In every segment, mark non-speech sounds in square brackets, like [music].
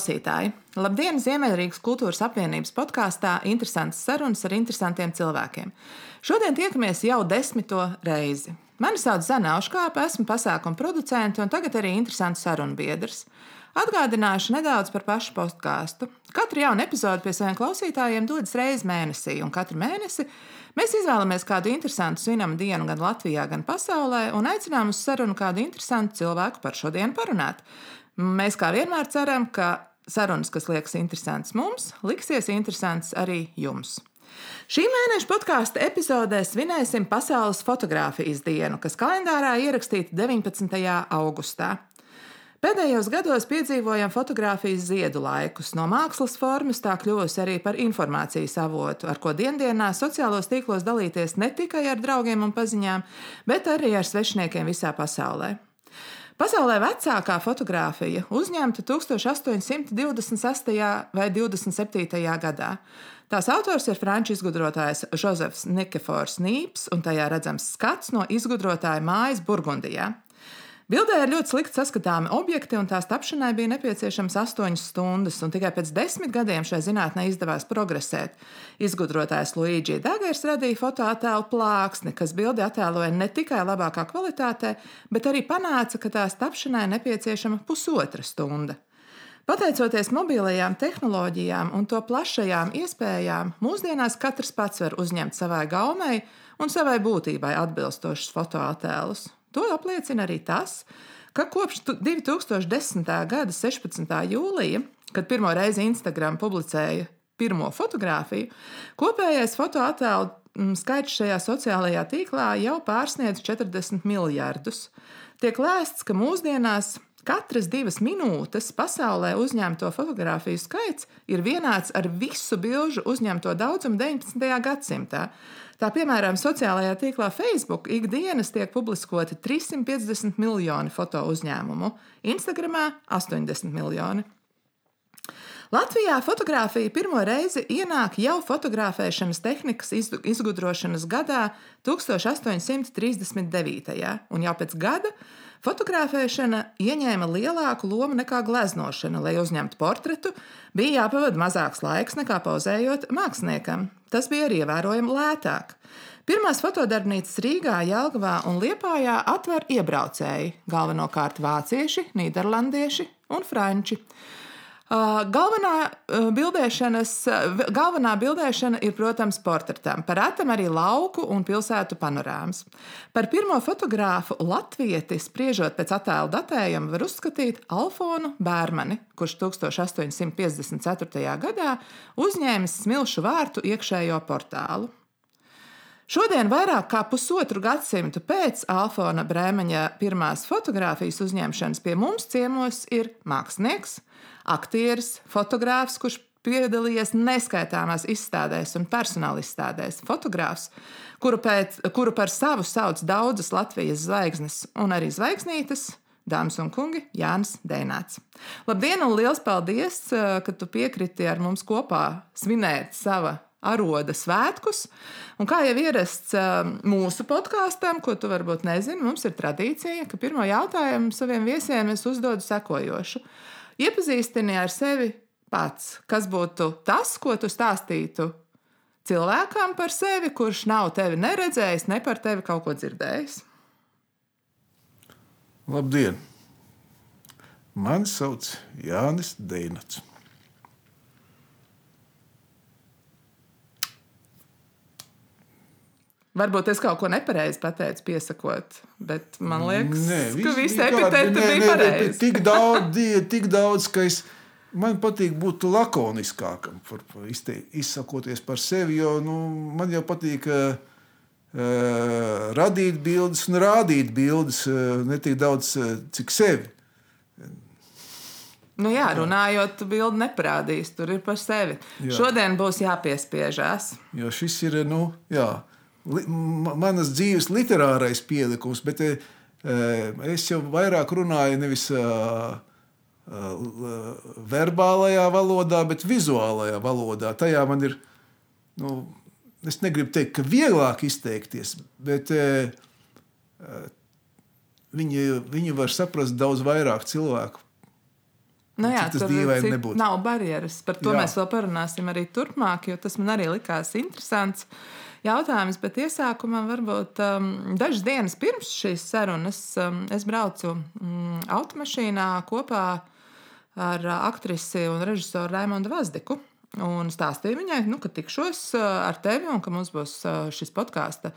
klausītāji! Labdien! Ziemeļrīgas kultūras apvienības podkāstā Interesants sarunas ar interesantiem cilvēkiem. Šodien tiekamies jau desmito reizi. Mani sauc Zana Auškāpa, esmu pasākuma producente un tagad arī interesants sarunu biedrs. Atgādināšu nedaudz par pašu podkāstu. Katru jaunu epizodi pie saviem klausītājiem dodas reizes mēnesī, un katru mēnesi mēs izvēlamies kādu interesantu svinamu dienu gan Latvijā, gan pasaulē, un aicinām uz sarunu kādu interesantu cilvēku par šodienu parunāt. Mēs kā vienmēr ceram, ka sarunas, kas liekas interesantas mums, liksies interesantas arī jums. Šī mēneša podkāstu epizodē svinēsim Pasaules fotografijas dienu, kas kalendārā ierakstīta 19. augustā. Pēdējos gados piedzīvojam fotografijas ziedu laikus. No mākslas formas tā kļuvusi arī par informācijas avotu, ar ko dienā sociālos tīklos dalīties ne tikai ar draugiem un paziņām, bet arī ar svešniekiem visā pasaulē. Pasaulē vecākā fotografija uzņemta 1826. vai 27. gadā. Tās autors ir franču izgudrotājs Jozefs Nikefors Nīps, un tajā redzams skats no izgudrotāja mājas Burgundijā. Bildē ir ļoti slikti saskatāmi objekti, un tās tapšanai bija nepieciešams 8 stundas, un tikai pēc desmit gadiem šai zinātnē izdevās progresēt. Izgudrotājs Luigi Dagers radīja fotoattēlu plāksni, kas bildi attēloja ne tikai labākā kvalitātē, bet arī panāca, ka tās tapšanai nepieciešama pusotra stunda. Pateicoties mobilajām tehnoloģijām un to plašajām iespējām, mūsdienās katrs pats var uzņemt savai gaumei un savai būtībai atbilstošus fotoattēlus. To apliecina arī tas, ka kopš 2010. gada 16. jūlija, kad pirmo reizi Instagram publicēja pirmo fotografiju, kopējais fotoattēlu mm, skaits šajā sociālajā tīklā jau pārsniedz 40 miljardus. Tiek lēsts, ka mūsdienās Katras divas minūtes pasaulē uzņemto fotografiju skaits ir vienāds ar visu bilžu uzņemto daudzumu 19. gadsimtā. Tā piemēram, sociālajā tīklā Facebook ikdienas tiek publiskoti 350 miljoni foto uzņēmumu, Instagramā 80 miljoni. Latvijā fotografija pirmo reizi ienāk jau fotografēšanas tehnikas izgudrošanas gadā 1839. un jau pēc gada Fotografēšana ieņēma lielāku lomu nekā gleznošana. Lai uzņemtu portretu, bija jāpavada mazāks laiks nekā pauzējot māksliniekam. Tas bija arī ievērojami lētāk. Pirmās fotodarbnīcas Rīgā, Jelgavā un Liepājā atver iebraucēji, galvenokārt vācieši, nīderlandieši un franči. Galvenā bildēšanas, galvenā bildēšana ir, protams, portretam, par retam arī lauku un pilsētu panorāmas. Par pirmo fotogrāfu latvieti, spriežot pēc attēlu datējuma, var uzskatīt Alfonu Bērmani, kurš 1854. gadā uzņēmis smilšu vārtu iekšējo portālu. Šodien, vairāk kā pusotru gadsimtu pēc Alfona Brēmeņa pirmās fotografijas uzņemšanas, pie mums ciemos ir mākslinieks, aktieris, fotogrāfs, kurš piedalījies neskaitāmās izstādēs un personāla izstādēs. Fotogrāfs, kuru, pēc, kuru par savu sauc daudzas Latvijas zvaigznes un arī zvaigznītes. Dāmas un kungi, Jānis Dēnāts. Labdien, un liels paldies, eh, ka tu piekriti ar mums kopā svinēt sava aroda svētkus. Un kā jau ierasts mūsu podkāstam, ko tu varbūt nezini, mums ir tradīcija, ka pirmo jautājumu saviem viesiem es uzdodu sekojošu. Iepazīstini ar sevi pats, kas būtu tas, ko tu stāstītu cilvēkam par sevi, kurš nav tevi neredzējis, ne par tevi kaut ko dzirdējis. Labdien! Mani sauc Jānis Deinats. Varbūt es kaut ko nepareizi pateicu, piesakot, bet man liekas, nē, vis, ka visi epitēti bija pareizi. Tik daudz, tik daudz, ka es, man patīk būt lakoniskākam, par, par izte, izsakoties par sevi, jo nu, man jau patīk uh, radīt bildes un rādīt bildes, uh, ne tik daudz, uh, cik sevi. Nu jā, runājot, bildi neparādīs, tur ir par sevi. Jā. Šodien būs jāpiespiežās. Jo šis ir, nu, jā manas dzīves literārais pielikums, bet e, es jau vairāk runāju nevis uh, verbālajā valodā, bet vizuālajā valodā. Tajā man ir, nu, es negribu teikt, ka vieglāk izteikties, bet viņi, viņi var saprast daudz vairāk cilvēku. Nu, jā, Cik tas dīvaini nebūtu. nav barjeras. Par to Jā. mēs vēl parunāsim arī turpmāk, jo tas man arī likās interesants jautājums. Bet iesākumā varbūt um, dažas dienas pirms šīs sarunas um, es braucu um, automašīnā kopā ar aktrisi un režisoru Raimondu Vazdiku. Un stāstīju viņai, nu, ka tikšos uh, ar tevi un ka mums būs uh, šis podkāsts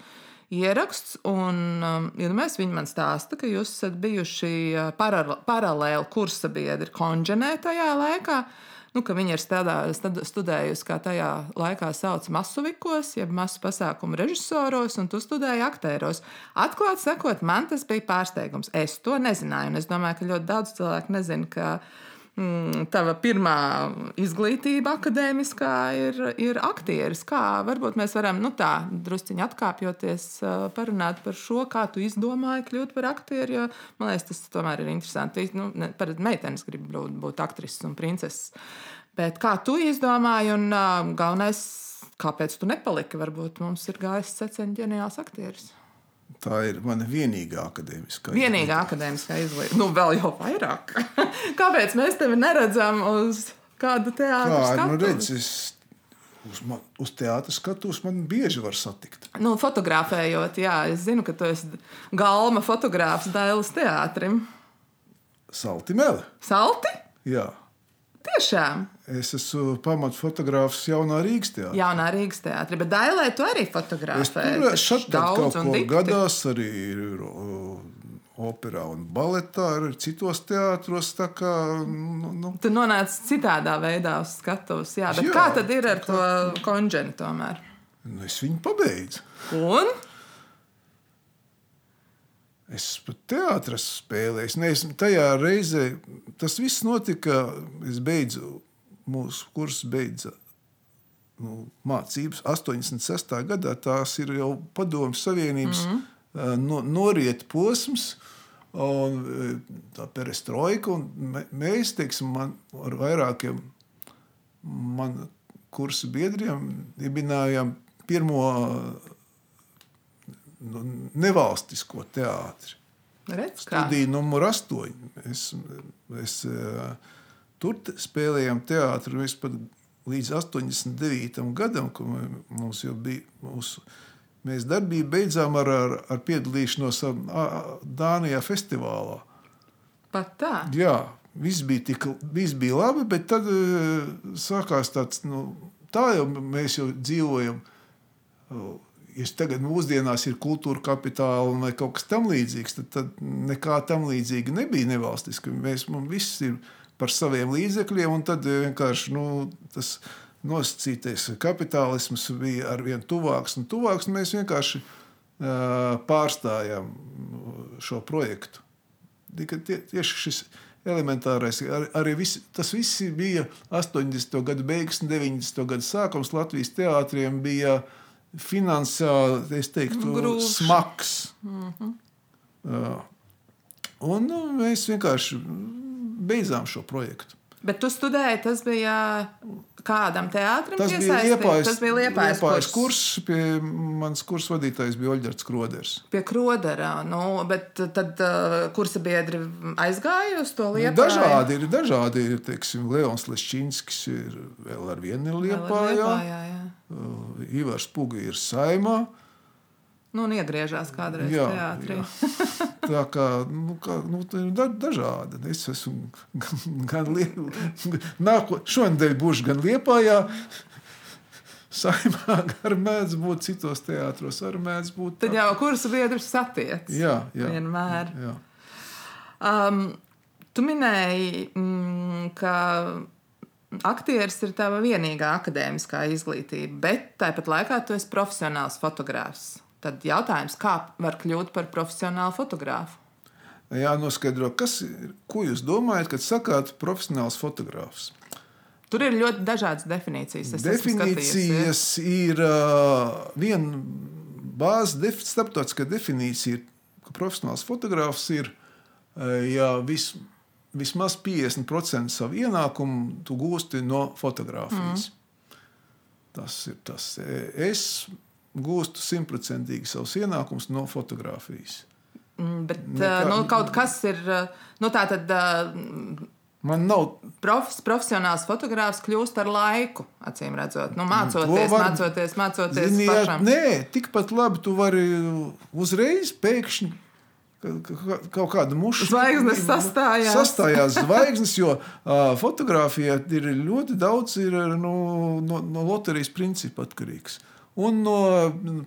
ieraksts. Un, um, iedomājieties, viņi man stāsta, ka jūs esat bijuši uh, paralē- paralēli kursa biedri konģenē tajā laikā. Nu, viņa ir strādā, stud- studējusi, kā tajā laikā sauc masuvikos, jeb masu pasākumu režisoros, un tu studēji aktieros. Atklāti sakot, man tas bija pārsteigums. Es to nezināju, un es domāju, ka ļoti daudz cilvēku nezina, ka mm, tava pirmā izglītība akadēmiskā ir, ir aktieris. Kā varbūt mēs varam nu, tā drusciņi atkāpjoties, uh, parunāt par šo, kā tu izdomāji kļūt par aktieru. Jo, man liekas, tas tomēr ir interesanti. Nu, Parasti meitenes grib būt, būt aktrises un princeses. Bet kā tu izdomāji, un uh, galvenais, kāpēc tu nepaliki? Varbūt mums ir gājis secens ģeniāls aktieris. Tā ir mana vienīgā akadēmiskā Vienīgā akadēmiskā izglītība, nu vēl jau vairāk. [laughs] Kāpēc mēs tevi neredzam uz kādu teātru? Kā, nu redz, es uz, man, uz teātras skatos, man bieži var satikt. Nu, fotografējot, jā, es zinu, ka tu esi galma fotogrāfs Dailas teātrim. Salti meli. Salti? Jā. Tiešām. Es esmu pamatfotogrāfs jaunā Rīgas teātrī. Jaunā Rīgas teātrī, bet Dailē tu arī Es fotografēji. tur kaut daudz un ko dikti. gadās arī ir, operā un baletā, arī citos teātros. Kā, nu, nu, Tu nonāci citādā veidā uz skatuves. Jā, bet Jā, kā tad ir ar to konģeni tomēr? nu, es viņu pabeidzu. Un? Es pat teātris spēlēju. Es, tajā reizē tas viss notika. Es beidzu mūsu kursu, beidzu nu, mācības 86. gadā. Tās ir jau Padomju Savienības mm -hmm. no, noriet posms. Un tā perestroika, un mē- mēs, teiksim, man, ar vairākiem manu kursu biedriem dibinājām pirmo nu, nevalstisko teātri. Redz. Studija numur 8. Mēs, mēs eh, tur spēlējām teātrus pat līdz 89. gadam, kad mums jau bija. Mūsu, mēs darbību beidzām ar, ar, ar piedalīšanos Dānijā festivālā. Pat tā. Jā, viss bija, tik, viss bija labi, bet tad uh, sākās tāds, nu, tā jau mēs jau dzīvojam. Uh, ja tagad mūsdienās ir kultūra kapitāla vai kaut kas tamlīdzīgs, tad, tad nekā tam līdzīga nebija nevalstiski. Mēs mums viss ir par saviem līdzekļiem, un tad vienkārši nu, tas nosacītais kapitālisms bija ar vien tuvāks un tuvāks. un Mēs vienkārši uh, pārstājām šo projektu. Tikai tie, tieši šis elementārais, ar, arī visi, tas viss bija 80. gada beigas un 90. gada sākums. Latvijas teātriem bija finansiāli, es teiktu, Grūts. smags. Mm -hmm. uh, un nu, mēs vienkārši beidzām šo projektu. Bet tu studēji, tas bija kādam teātrim? Tas bija? Liepājas, tas bija Liepājas Liepājas kurs. kurs. Pie mans kursu vadītājs bija Oļģerts Kroders. Pie Krodera. Nu, bet tad uh, kursa biedri aizgāja uz to Nu, Liepāju? dažādi ir, dažādi ir, teiksim, Leons Leščinskis ir vēl ar vienu Liepājā. Liepājā, jā. Uh, Ivars Puga ir saimā. Nu, un iegriežās kādreiz Jā, teātrī. jā. [laughs] Tā kā, nu, kā nu, tā ir da, dažādi. Es esmu gan, gan lielu, nāko, šonadēļ būšu gan Liepājā, saimā, gan mēdz būt citos teātros, arī mēdz būt. Tad tā. jau kursa biedrs satiec. Jā, jā. Vienmēr. jā. Um, tu minēji, mm, ka aktieris ir tava vienīgā akadēmiskā izglītība, bet tāpat laikā tu esi profesionāls fotogrāfs. Tad jautājums, kā var kļūt par profesionālu fotogrāfu? Jā, noskaidro, kas ir, ko jūs domājat, kad sakāt profesionāls fotogrāfs. Tur ir ļoti dažādas definīcijas. Es. Definīcijas ir uh, viena bāzes, def, starptautiskā definīcija, ir, ka profesionāls fotogrāfs ir uh, ja vis, vismaz 50% savu ienākumu tu gūsti no fotografijas. Mm. Tas ir tas. Es gūstu simtprocentīgi savus ienākumus no fotografijas. Mm, Bet Nekā- nu, kaut kas ir. uh, Nu, tā tad uh, Man nav Profs, profesionāls fotogrāfs kļūst ar laiku, acīm redzot. Nu, mācoties, var- mācoties, mācoties Zini, jā, nē, tikpat labi tu vari uzreiz pēkšņi ka- ka- kaut kāda muša. Zvaigznes [laughs] sastājās. Sastājās [laughs] zvaigznes, jo uh, fotografijā ir ļoti daudz ir, no, no, no loterijas principa atkarīgs. Un no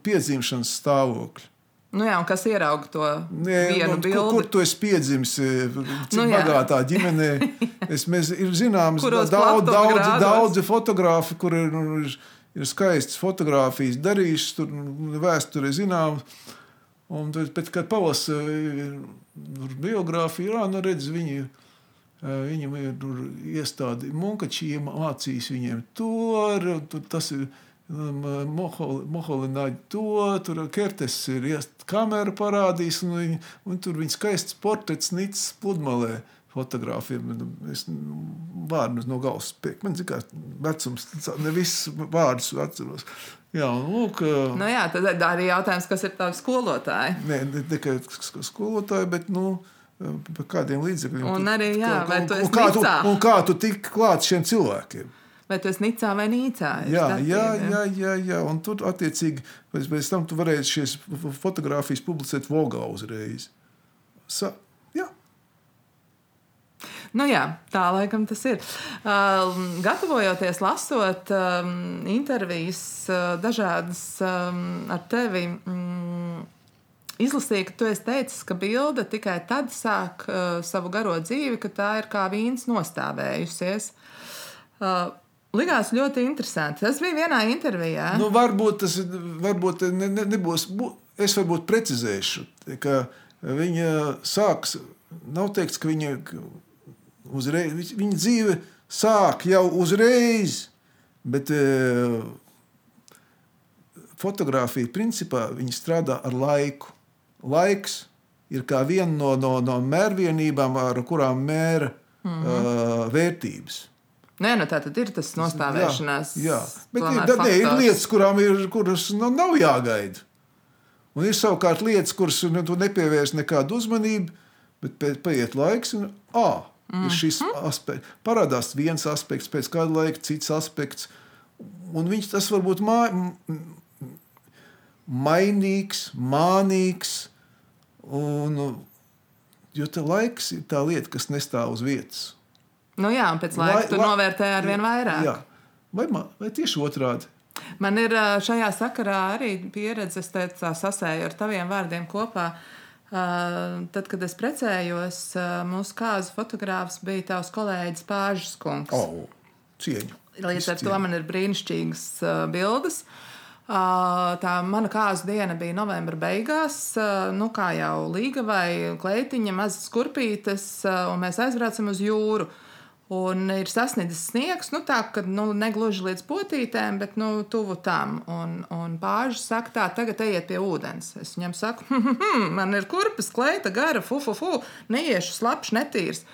piedzimšanas stāvokļa. Nu, jā, kas ierauga to Nē, vienu nu, bildi? kur, kur tu esi piedzimis? Cik Nu, nu, jā. bagātā ģimenē? [laughs] Es, mēs, ir zināms, daudz, daudz, grādos? daudzi fotografi, kur ir, nu, ir, ir skaistas fotogrāfijas darījušas, tur nu, vēsture zinām. Un, tad, bet, kad palasa biogrāfiju, jā, nu redz, viņi, eh, viņam ir iestādi Munkačī mācījis viņiem to, tur tas ir Moholināģi to, tur Kertes ir iest, kamera parādījis, un, viņi, un tur viņa skaists portrets Nīcas pludmalē. Fotogrāfiem es nu, vārdus no galvas spēku. Man zina, vecums, ne visus vārdus atceros. Jā, un lūk, Nu, jā, tad arī jautājums, kas ir tavi skolotāji. ne, ne tikai sk- skolotāji, bet nu, par kādiem līdzekļiem. Un tu- arī, jā, un- vai tu un esi kā tu, un kā tu tiki klāt šiem cilvēkiem? Vai tu esi Nicā vai Nīcā? ir Jā, starpība, jā, jā, jā, jā. Un tur attiecīgi pēc, pēc tam tu varēsi šīs fotogrāfijas publicēt Vogā uzreiz. Sa. Nu, jā, tā laikam tas ir. Uh, gatavojoties, lasot um, intervijas, uh, dažādas um, ar tevi, mm, izlasīju, ka tu esi teicis, ka bilde tikai tad sāk uh, savu garo dzīvi, kad tā ir kā vīns nostāvējusies. Uh, Likās ļoti interesanti. Tas bija vienā intervijā. Nu, varbūt tas varbūt ne, ne, nebūs. bū- Es varbūt precizēšu, ka viņa sāks. Nav teikts, ka viņa uzreiz, viņ- viņa dzīve sāk jau uzreiz, bet e, fotografija principā viņa strādā ar laiku. Laiks ir kā viena no, no, no mērvienībām, ar kurām mēra mm -hmm. uh, vērtības. Nē, nu tā tad ir tas nostāvēšanās. Jā, jā. bet ir, tad, ne, ir lietas, kurām ir, kuras nu, nav jāgaida. Un ir savukārt lietas, kuras nu, tu nepievērsi nekādu uzmanību, bet paiet laiks, un ah, mm. ir šis aspekts. Parādās viens aspekts, pēc kāda laika cits aspekts. Un viņš tas var būt mā, m- m- mainīgs, mānīgs. Un, jo tā laiks ir tā lieta, kas nestāv uz vietas. Nu, jā, un pēc laika Lai- tu lai- novērtē ar vien vairāk. Jā. Vai, ma- vai tieši otrādi? Man ir šajā sakarā arī pieredze, es teicu, sasēju ar taviem vārdiem kopā. Tad, kad es precējos, mūsu kāzu fotogrāfs bija tavs kolēģis Pāržas kungs. Oh, cieņu. Līdz ar to man ir brīnišķīgas bildes. Tā mana kāzu diena bija novembra beigās. Nu, kā jau līga vai kleitiņa, mazas kurpītes, un mēs aizbraucam uz jūru. Un ir sasniedzis sniegs, nu tā, ka nu, ne gluži līdz potītēm, bet nu, tuvu tam. Un, un pāris saka, tā, tagad ejiet pie ūdens. Es viņam saku, "Hm, man ir kurpes, kleita, gara, fu, fu, fu, neiešu slapjš, netīrs.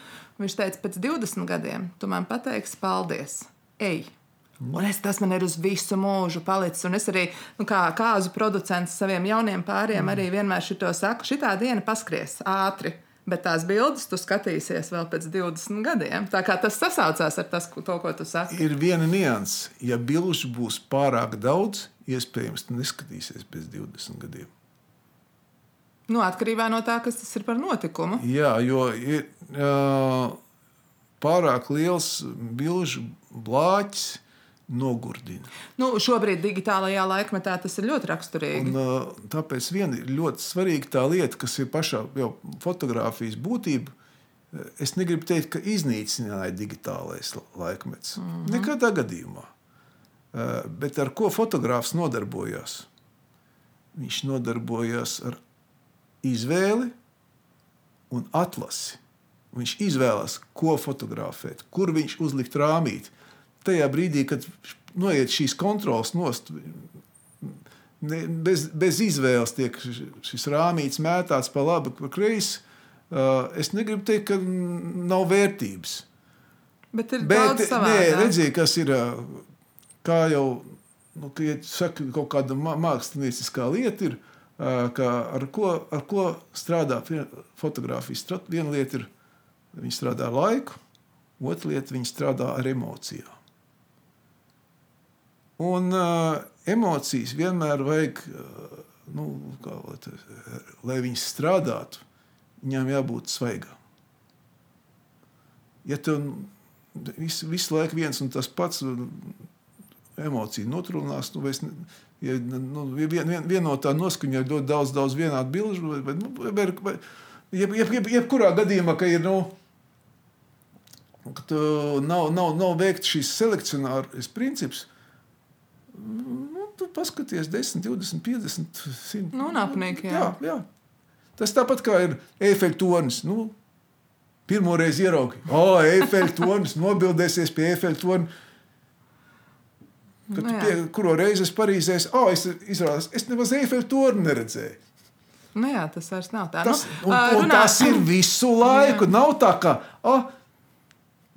Viņš teica, pēc 20 gadiem tu man pateiksi paldies. Ej! Un es, tas man ir uz visu mūžu palicis. Un es arī, nu, kā kāzu producents saviem jauniem pāriem, arī vienmēr šito saku, šitā diena paskries ātri. Bet tās bildes tu skatīsies vēl pēc 20 gadiem. Tā kā tas sasaucās ar tas, to, ko tu saki. Ir viena nianses. Ja bilžu būs pārāk daudz, iespējams, tu neskatīsies pēc 20 gadiem. Nu, atkarībā no tā, kas tas ir par notikumu. Jā, jo ir uh, pārāk liels bilžu blāķis nogurdina. Nu, šobrīd, digitālajā laikmetā, tas ir ļoti raksturīgi. Un, uh, tāpēc vien ir ļoti svarīga tā lieta, kas ir pašā fotografijas būtība. Es negribu teikt, ka iznīcināja digitālais laikmets. Mm -hmm. Nekādā gadījumā. Uh, bet ar ko fotogrāfs nodarbojās? Viņš nodarbojās ar izvēli un atlasi. Viņš izvēlās, ko fotografēt, kur viņš uzlikt rāmīt. Tajā brīdī, kad noiet šīs kontrols nost, ne, bez, bez izvēles tiek šis rāmīts mētāts pa labi, pa kreisi. Uh, es negribu teikt, ka nav vērtības. Bet ir Bet, daudz nē, savādāk. redziet, kas ir. ā, Kā jau nu, ka, ja saka, kaut kāda mā- mākslinieckā lieta ir, ka ar, ko, ar ko strādā. Strat- Viena lieta ir, viņi strādā ar laiku, Otra lieta, viņi strādā ar emocijām. Un uh, emocijas vienmēr vajag, uh, nu, kā, lai, viņas strādātu, viņām jābūt svaigām. Ja tev visu, visu laiku viens un tas pats emociju notrūnās, nu, es, ja, nu, vien, vien, vienotā noskaņā ir ļoti daudz, daudz vienādu bilžu, bet, nu, bet, bet, jeb, jeb, jeb, jebkurā gadījumā, ka ir, nu, ka nav, nav, nav veikts šīs selekcionāras princips, nu, tu paskaties 10, 20, 50, 100. Nu, apnīgi, jā. jā, jā. Tas tāpat kā ir efekta tornis. Nu, Pirmo reizi ieraudzīju, oh, efekta tornis, nobildēsies pie efekta torņa. Kad Nu, jā. pie, kuro reizi es Parīzē, oh, es, izrādās, es nemaz efekta torni neredzēju. Nu, jā, tas vairs nav tā. Tas, nu, un, ā, un runā- tas ir visu laiku. Nav tā, ka. Oh,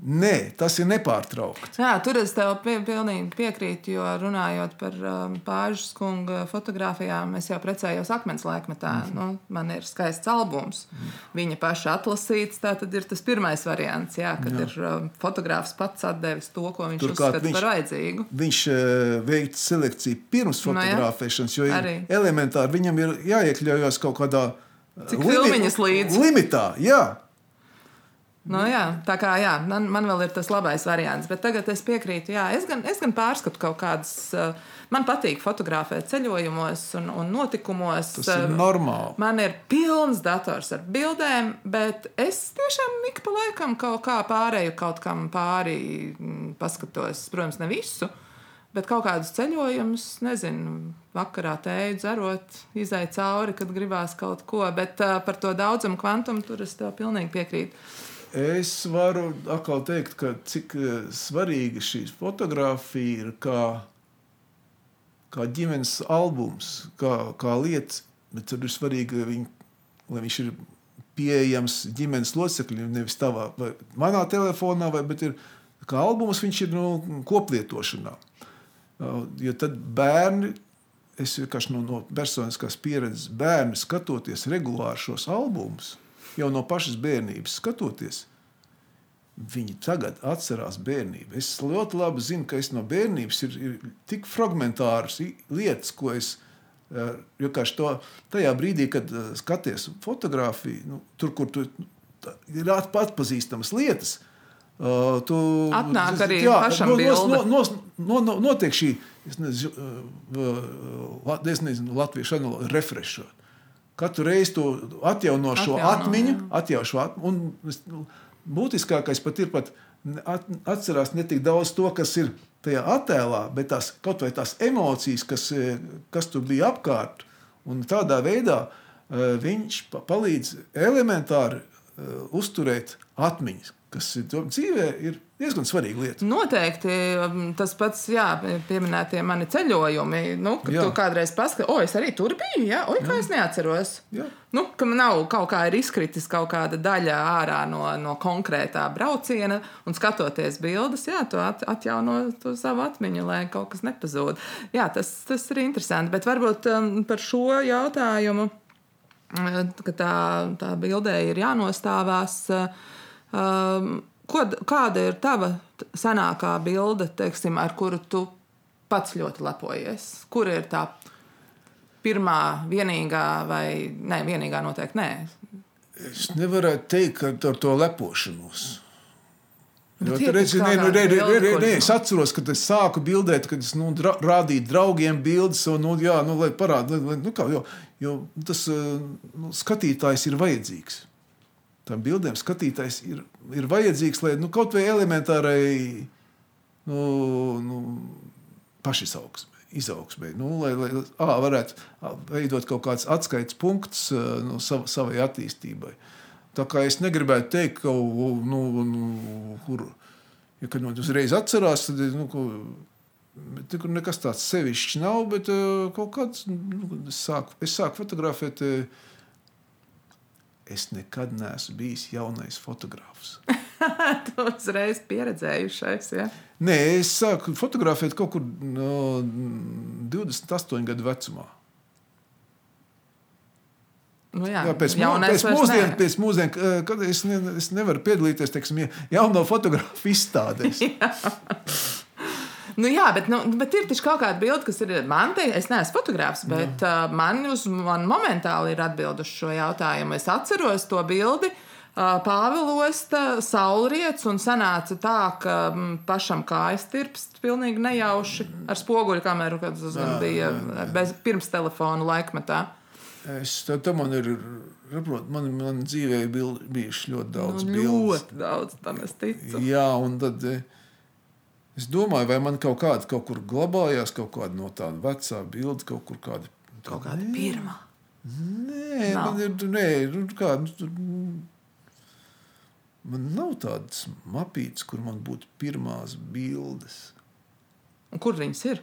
Nē, tas ir nepārtraukti. Jā, tur es tev pilnīgi piekrītu, jo runājot par um, Pāžas kunga fotografijām, es jau precējos akmens laikmetā. Mm -hmm. nu, man ir skaists albums. Mm -hmm. Viņa paša atlasīts, tā tad ir tas pirmais variants, jā, kad jā. ir um, fotogrāfs pats atdevis to, ko viņš Turklāt uzskata viņš- par vajadzīgu. Viņš uh, veica selekciju pirms Nu, jā. fotografēšanas, jo ir Arī. elementāri viņam ir jāiekļaujas kaut kādā uh, Cik filmiņas līdzi? Limitā, jā. Nu, jā, tā kā jā, man, man vēl ir tas labais variants, bet tagad es piekrītu. Jā, es, gan, es gan pārskatu kaut kādas. uh, Man patīk fotografēt ceļojumos un, un notikumos. Tas ir uh, normāli. Man ir pilns dators ar bildēm, bet es tiešām ik pa laikam kaut kā pārēju kaut kam pāri, mm, paskatos, protams, ne visu. Bet kaut kādus ceļojumus, nezinu, vakarā tēju dzerot, izai cauri, kad gribās kaut ko. Bet uh, par to daudzumu kvantumu tur es tev pilnīgi piekrītu. Es varu atkal teikt, ka cik eh, svarīga šī fotografija ir kā, kā ģimenes albums, kā, kā lieta. Bet tad ir svarīgi, lai, viņ, lai viņš ir pieejams ģimenes locekļiem, nevis tavā vai manā telefonā, vai, bet ir kā albums, viņš ir nu, koplietošanā. Uh, Jo tad bērni, es vienkārši no, no personiskās pieredzes, bērni skatoties regulāri šos albumus, jau no pašas bērnības skatoties, viņi tagad atcerās bērnību. Es ļoti labi zinu, ka es no bērnības ir, ir tik fragmentāras lietas, ko es. eh, kā to tajā brīdī, kad eh, skaties fotografiju, nu, tur, kur tu, ir at- atpazīstamas lietas, Uh, tu, Atnāk arī jā, pašam no- bilde. no- nos, no, no, notiek šī, es nezinu, uh, uh, es nezinu latviešu analogu refreshot. Katru reizi to atjauno šo Atjauno, atmiņu, šo atmiņu. Nu, būtiskākais pat ir pat at, atcerās ne tik daudz to, kas ir tajā attēlā, bet tās kaut vai tās emocijas, kas, eh, kas tur bija apkārt. Un tādā veidā eh, viņš pa- palīdz elementāri eh, uzturēt atmiņas, kas ir to- dzīvē ir diezgan svarīga lieta. Noteikti um, tas pats, jā, pieminētie mani ceļojumi. Nu, kad Jā. tu kādreiz paskaties, o, es arī tur biju, jā, oi, kā es neatceros. Jā. Nu, ka man nav kaut kā ir izkritis kaut kāda daļa ārā no, no konkrētā brauciena, un skatoties bildes, jā, tu at, atjauno to savu atmiņu, lai kaut kas nepazūd. Jā, tas, tas ir interesanti, bet varbūt um, par šo jautājumu, uh, ka tā, tā bildē ir jānostāvās. uh, Um, ko, kāda ir tava senākā bilde, teiksim, ar kuru tu pats ļoti lepojies? Kur ir tā pirmā, vienīgā, vai ne, vienīgā noteikti nē. Es nevaru teikt, ka ar to lepošanos. Jo, Bet tur redzi, nē, nu, bilde, re, kur nē, nu- es atceros, kad es sāku bildēt, kad es nu, dra, rādīju draugiem bildes, un, nu, jā, nu, lai parādītu, nu, kā, jo, jo tas eh, nu, skatītājs ir vajadzīgs. Tam bildēm skatītājs ir, ir vajadzīgs, lai nu, kaut vai elementārai nu, nu, pašizaugsmē, izaugsmē, nu, lai, lai ā, varētu veidot kaut kāds atskaites punkts nu, sav, savai attīstībai. Tā kā es negribētu teikt, ka nu, nu, kur, ja, kad man uzreiz atcerās, tad nu, ko, bet tur nekas tāds sevišķs nav, bet kaut kāds, nu, es sāku, es sāku fotografēt. ā, Es nekad neesmu bijis jaunais fotogrāfs. [laughs] Tu uzreiz pieredzējušais. Ja? Nē, es sāku fotografēt kaut kur no 28 gadu vecumā. Nu, jā, Jā, pēc, mū, jaunais pēc, mūsdien, eh, kad es, ne, es nevaru piedalīties teiksim, ja- jauno fotografu izstādēs. [laughs] Nu, jā, bet, nu, bet ir taču kaut kāda bilde, kas ir man te. Es neesmu fotogrāfs, bet uh, man, uz, man momentāli ir atbilde uz šo jautājumu. Es atceros to bildi. Uh, Pāvilosta, saulrietis, un sanāca tā, ka mm, pašam kājas tirpst pilnīgi nejauši ar spoguļu kameru, kad tas bija bez, pirms telefona laikmetā. Es, tā, tā man ir, saprot, man, man dzīvē bil, bijuši ļoti daudz Nu, bildes. ļoti daudz tam es ticu. Jā, un tad eh, es domāju, vai man kaut kāda kaut kur glabājās, kaut kāda no tāda vecā bilde, kaut kur kāda. Kaut kāda pirmā. Nē, Nav. man ir, nē, nu, kā, nu, tur, mm, man nav tādas mapītes, kur man būtu pirmās bildes. Un kur viņas ir?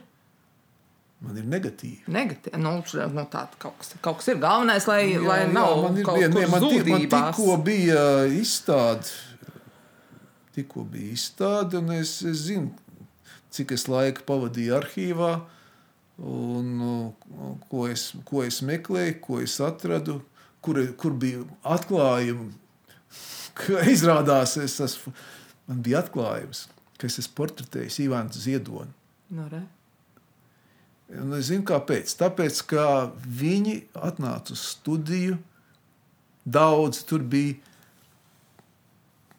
Man ir negatīvi. Negatīvi. Nu, nu, tā, kaut, kas, kaut kas ir galvenais, lai, jā, lai jā, nav man ir kaut viena, kur nē, man, tikko bija izstāde. Tikko bija izstāde, un es, es zinu, cik es laika pavadīju arhīvā, un uh, ko es, ko es meklēju, ko es atradu, kur, kur bija atklājumi. [laughs] Izrādās, es esmu, man bija atklājums, ka es esmu portretējis Ivānu Ziedonu. Nu, re. Un es zinu, kāpēc. Tāpēc, ka viņi atnāca uz studiju. Daudz tur bija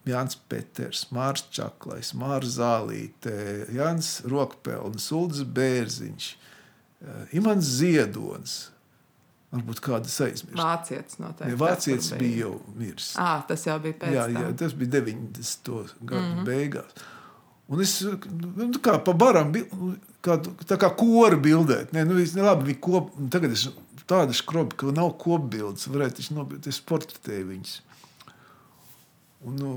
Jānis Peters, Mārcis Čaklais, Mārcis Zālīte, Jānis Rokpelns, Ulris Bērziņš, eh, Imants Ziedonis. Varbūt kādas aizmirst. Vācietis noteikti. Tas Vācietis tur bija jau miris. À, tas jau bija pēc Jā, tam. jā, tas bija 90. gadu mm -hmm. beigās. Un es nu, kā pa baram, bil- kā, tā kā kora bildēt. Nē, nu, es, ne, labi, viņi kop, tagad es tāda skrobi, ka nav kopbildes, varētu taču nobilt, es portretēju viņus. Un, nu,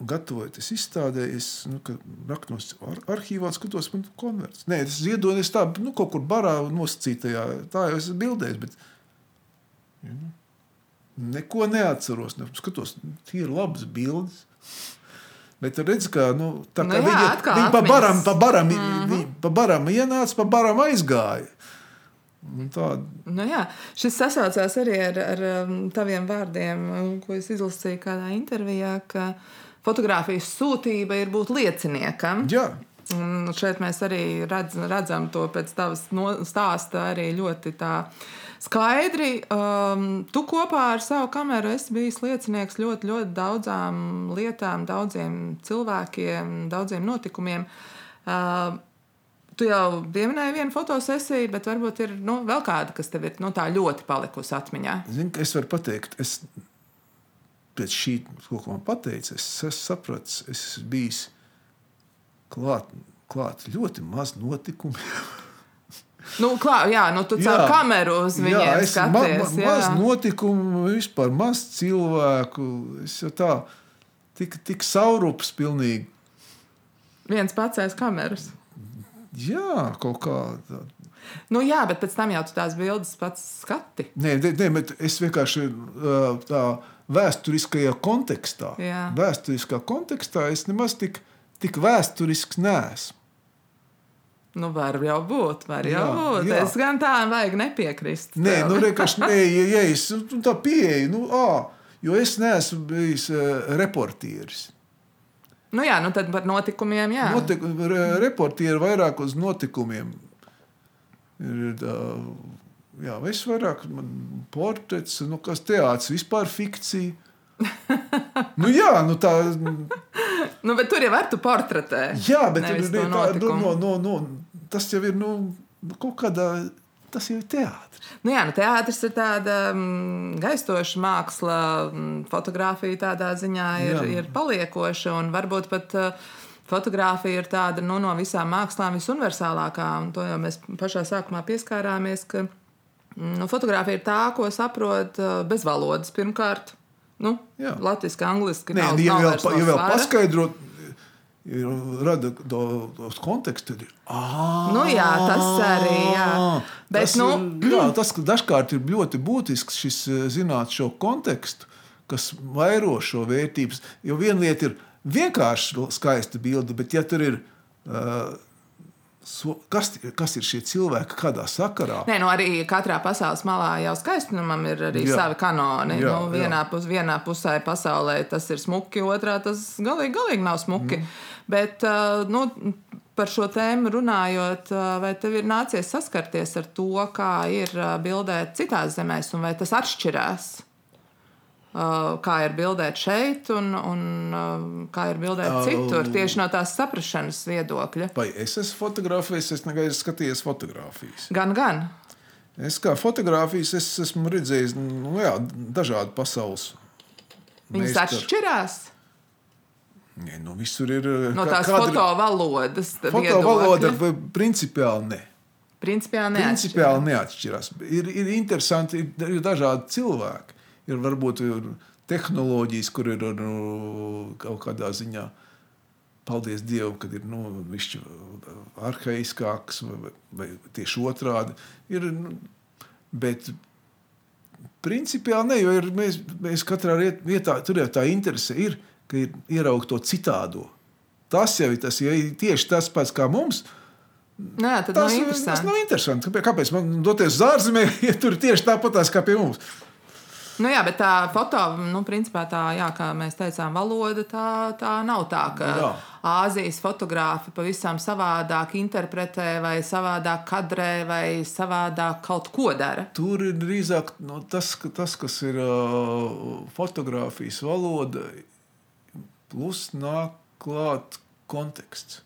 gatavojoties izstādē, es nu, raknos ar, arhīvā, skatos, man konverts. Nē, tas ziedonis es tā, nu, kaut kur barā nosacītajā, tā jau es esmu bildējis, bet ja, nu, neko neatceros. Ne, skatos, tie ir labas bildes. Bet redz, ka nu, tā Nu kā jā, viņa, viņa pa baram, pa baram, mm -hmm. pa baram ienāca, pa baram aizgāja. Un Tā, Nu, jā, šis sasaucās arī ar, ar um, taviem vārdiem, um, ko es izlasīju kādā intervijā, ka fotografijas sūtība ir būt lieciniekam. jā, Un šeit mēs arī redz, redzam to pēc tavas no, stāsta arī ļoti tā skaidri. Um, tu kopā ar savu kameru esi bijis liecinieks ļoti, ļoti daudzām lietām, daudziem cilvēkiem, daudziem notikumiem. Uh, Tu jau pieminēji vienu fotosesiju, bet varbūt ir nu, vēl kāda, kas tev ir nu, tā ļoti palikusi atmiņā. zin, es varu pateikt, es pēc šī, ko man pateica, es, es sapratu, es esmu bijis klāt, klāt ļoti maz notikumu. Nu, klā, jā, nu, tu caur Jā. kameru uz viņiem jā, es ma, ma, skaties. jā. maz notikumu, vispār maz cilvēku. Es jau tā, tik, tik saurups pilnīgi. Viens pats aiz kameras. Jā, kaut kā. Nu, jā, bet pēc tam jau tu tās bildes pats skati. Nē, ne, bet es vienkārši tā vēsturiskajā kontekstā. Jā. Vēsturiskā kontekstā es nemaz tik, tik vēsturisks neesmu. Nu, var jau būt, var jau Jā, būt. jā. Es gan tā vajag nepiekrist. Nē, tev. nu, vienkārši nē, [laughs] ja, ja es nu, tā pieeju, nu, ā, jo es neesmu bijis uh, reportieris. Nu, jā, nu tad par notikumiem, jā. Notik, re, reportieri vairāk uz notikumiem. Ir, tā, jā, es vairāk portrets, nu, kas teātris, vispār fikcija. nu, jā, nu tā, [laughs] Nu, bet tur jau var tu portretē. jā, bet ne, to tā, nu, no, no, no, tas jau ir nu, nu, kaut kādā, tas jau ir teātris. Nu, jā, nu, teātris ir tāda mm, gaistoša māksla, mm, fotografija tādā ziņā ir, Jā. ir paliekoša. un Varbūt pat uh, fotografija ir tāda nu, no visām mākslām visuniversālākā. un To jau mēs pašā sākumā pieskārāmies. Ka, mm, nu, fotografija ir tā, ko saprot uh, bez valodas pirmkārt. Nu. Latvijas, angliski. Nē, nav, ja nav vairs pa- ja vēl paskaidrot, ir rada to, tos kontekstu, tad ir. Nu jā, tas arī, jā. Bet, tas, nu- ir, jā, tas dažkārt ir ļoti būtisks šis eh, zināt šo kontekstu, kas vairo šo vērtības. Jo viena lieta ir vienkārši skaista bilde, bet ja tur ir uh, so, kas, kas ir šie cilvēki, kādā sakarā. Nē, nu arī katrā pasaules malā jau skaistumam ir arī jā. savi kanoni. Jā, nu, vienā, pus, vienā pusē pasaulē tas ir smuki, otrā tas galīgi, galīgi nav smuki. Mm. Bet uh, nu, par šo tēmu runājot, uh, vai tev ir nācies saskarties ar to, kā ir uh, bildēt citās zemēs, un vai tas atšķirās? Uh, kā ir bildēt šeit, un, un uh, kā ir bildēt uh, citur, tieši no tās saprāšanas viedokļa. Vai es esmu fotografējis, es negaidu skatījies fotografijas. Gan, gan. Es kā fotografijas es esmu redzējis nu, jā, dažādu pasaules. Viņas meistar. atšķirās. Nē, nu, visur ir. No tās kadri... fotovalodas. Fotovaloda principiāli ne. Principiāli neatšķirās. Principiāli neatšķirās. Ir, ir interesanti, ir dažādi cilvēki ir varbūt ir tehnoloģijas, kur ir nu, kaut kādā ziņā. Paldies Dievam, kad ir nu, arhaiskāks vai, vai tieši otrādi. Ir, nu, bet principiāli ne, jo ir, mēs, mēs katrā vietā tur jau tā interese ir, ka ir ieraugt to citādo. Tas jau ir tas, ja ir tieši tas pats kā mums. Nē, tas, nav tas nav interesanti. Kāpēc man doties uz ārzemēm, [laughs] ja tur tieši tāpat kā pie mums? Nu, jā, bet tā foto, nu, principā tā, jā, kā mēs teicām, valoda tā, tā nav tā, ka jā. Āzijas fotogrāfi pavisam savādāk interpretē, vai savādāk kadrē, vai savādāk kaut ko dara. Tur ir drīzāk nu, tas, ka, tas, kas ir uh, fotografijas valoda, plus nāk klāt konteksts.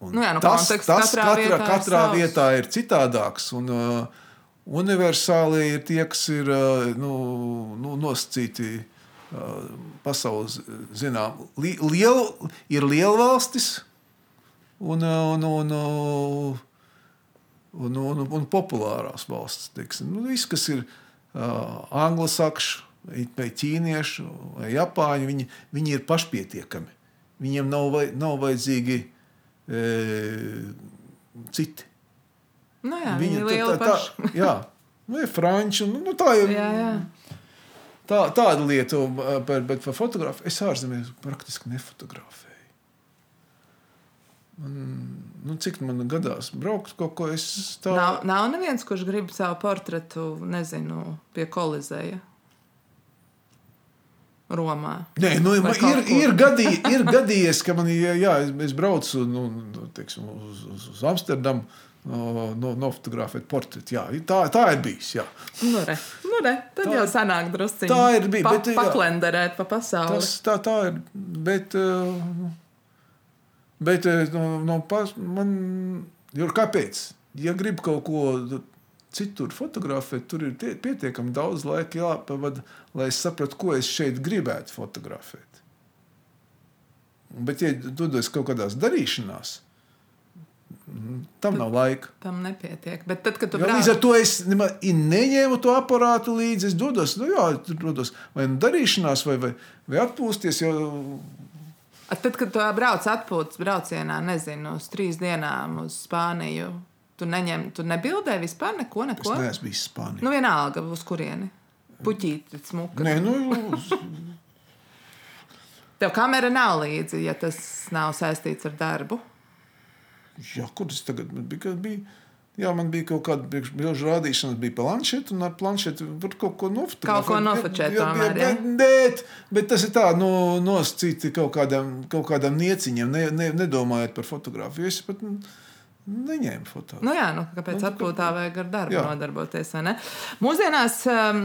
Un nu jā, nu, tas tas katrā, katrā, vietā, katrā ir vietā ir citādāks. Un, uh, Universāli ir tie, kas ir nu, nu, nosacīti pasaules zinām. Liel, ir lielvalstis un, un, un, un, un, un populārās valstis. Teiksim. Nu, viss, kas ir anglosakšu, vai ķīniešu, vai japāņu, viņi, viņi ir pašpietiekami. Viņiem nav, vai, nav vajadzīgi e, citi. Nu jā, viņa ir liela tā, tā, jā, nu, ir franči. Nu, nu, tā ir. Jā, jā. Tā, tāda lieta, bet, bet par fotografiju es ārzemēs praktiski nefotografēju. Man, nu, cik man gadās braukt kaut ko tādu? Nav, nav neviens, kurš grib savu portretu, nezinu, pie kolizēja. Romā. Nē, nu, ir, ir, gadī, ir gadījies, ka man jā, jā, es braucu nu, nu teiksim, uz, uz, uz Amsterdamu no, nofotografēt portretu. Jā, tā, tā ir bijis. Jā. Nu, re, nu, re, tad tā, jau sanāk drusciņi. Tā ir bijis. Pa, bet, paklenderēt pa pasauli. Tas, tā, tā ir. Bet, bet no, no pas, man, jo kāpēc? Ja grib kaut ko citur fotografēt, tur ir tie, pietiekami daudz laika jāpavada, lai es sapratu, ko es šeit gribētu fotografēt. Bet, ja dodos kaut kādās darīšanās, Tam nav laika. Tam nepietiek. Bet tad, kad tu jo, brauc... Līdz ar to es neņēmu to aparātu līdzi. Es dodos, nu, jā, dodos vai nu darīšanās, vai, vai, vai atpūsties. Jo... Tad, kad tu brauc atpūtas braucienā, nezinu, uz trīs dienām uz Spāniju, tu, neņem, tu nebildē vispār neko. neko? Es neesmu bijis Spānijā. Nu, vienalga, uz kurieni. Puķīti, smuka. Nē, nu, uz... Tev kamera nav līdzi, ja tas nav saistīts ar darbu. Jā, kur tas tagad bija? bija Jā, man bija kaut kāda brīvžu rādīšana, bija planšeta, un ar planšetu var kaut ko nofotografēt. Kaut ko nofotografēt, tomēr. Jā, bet, bet, bet tas ir tā, nu, nosacīti kaut kādam, kaut kādam nieciņam, ne, ne, nedomājot par fotografiju. Es pat, nu, neņēma fotogrāfiju. Nu jā, nu, kāpēc nu, atpūtā vajag ar darbu jā. nodarboties? Mūsdienās, um,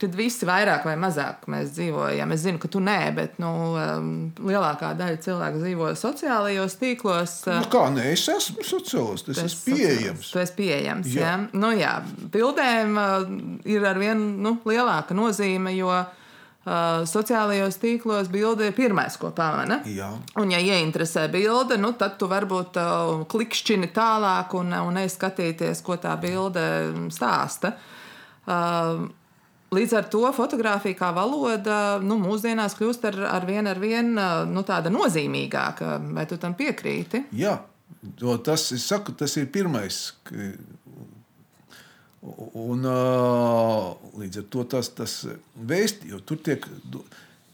kad visi vairāk vai mazāk mēs dzīvojam, es zinu, ka tu nē, bet nu, um, lielākā daļa cilvēku dzīvo sociālajos tīklos. Nu, kā nē, es esmu sociāls, tas ir pieejams. Tu esi pieejams, jā. jā. Nu, jā. Bildēm uh, ir ar vien nu, lielāka nozīme, jo Uh, sociālajos tīklos bilde ir pirmais, ko pamana. Jā. Un, ja ieinteresē bilde, nu, tad tu varbūt uh, klikšķini tālāk un, un neskatīties, ko tā bilde stāsta. Uh, Līdz ar to fotografija kā valoda nu, mūsdienās kļūst ar, ar vien, ar vien nu, tāda nozīmīgāka. Vai tu tam piekrīti? Jā, tas, saku, tas ir pirmais, Un, līdz ar to tas, tas vēstījums, tur tiek,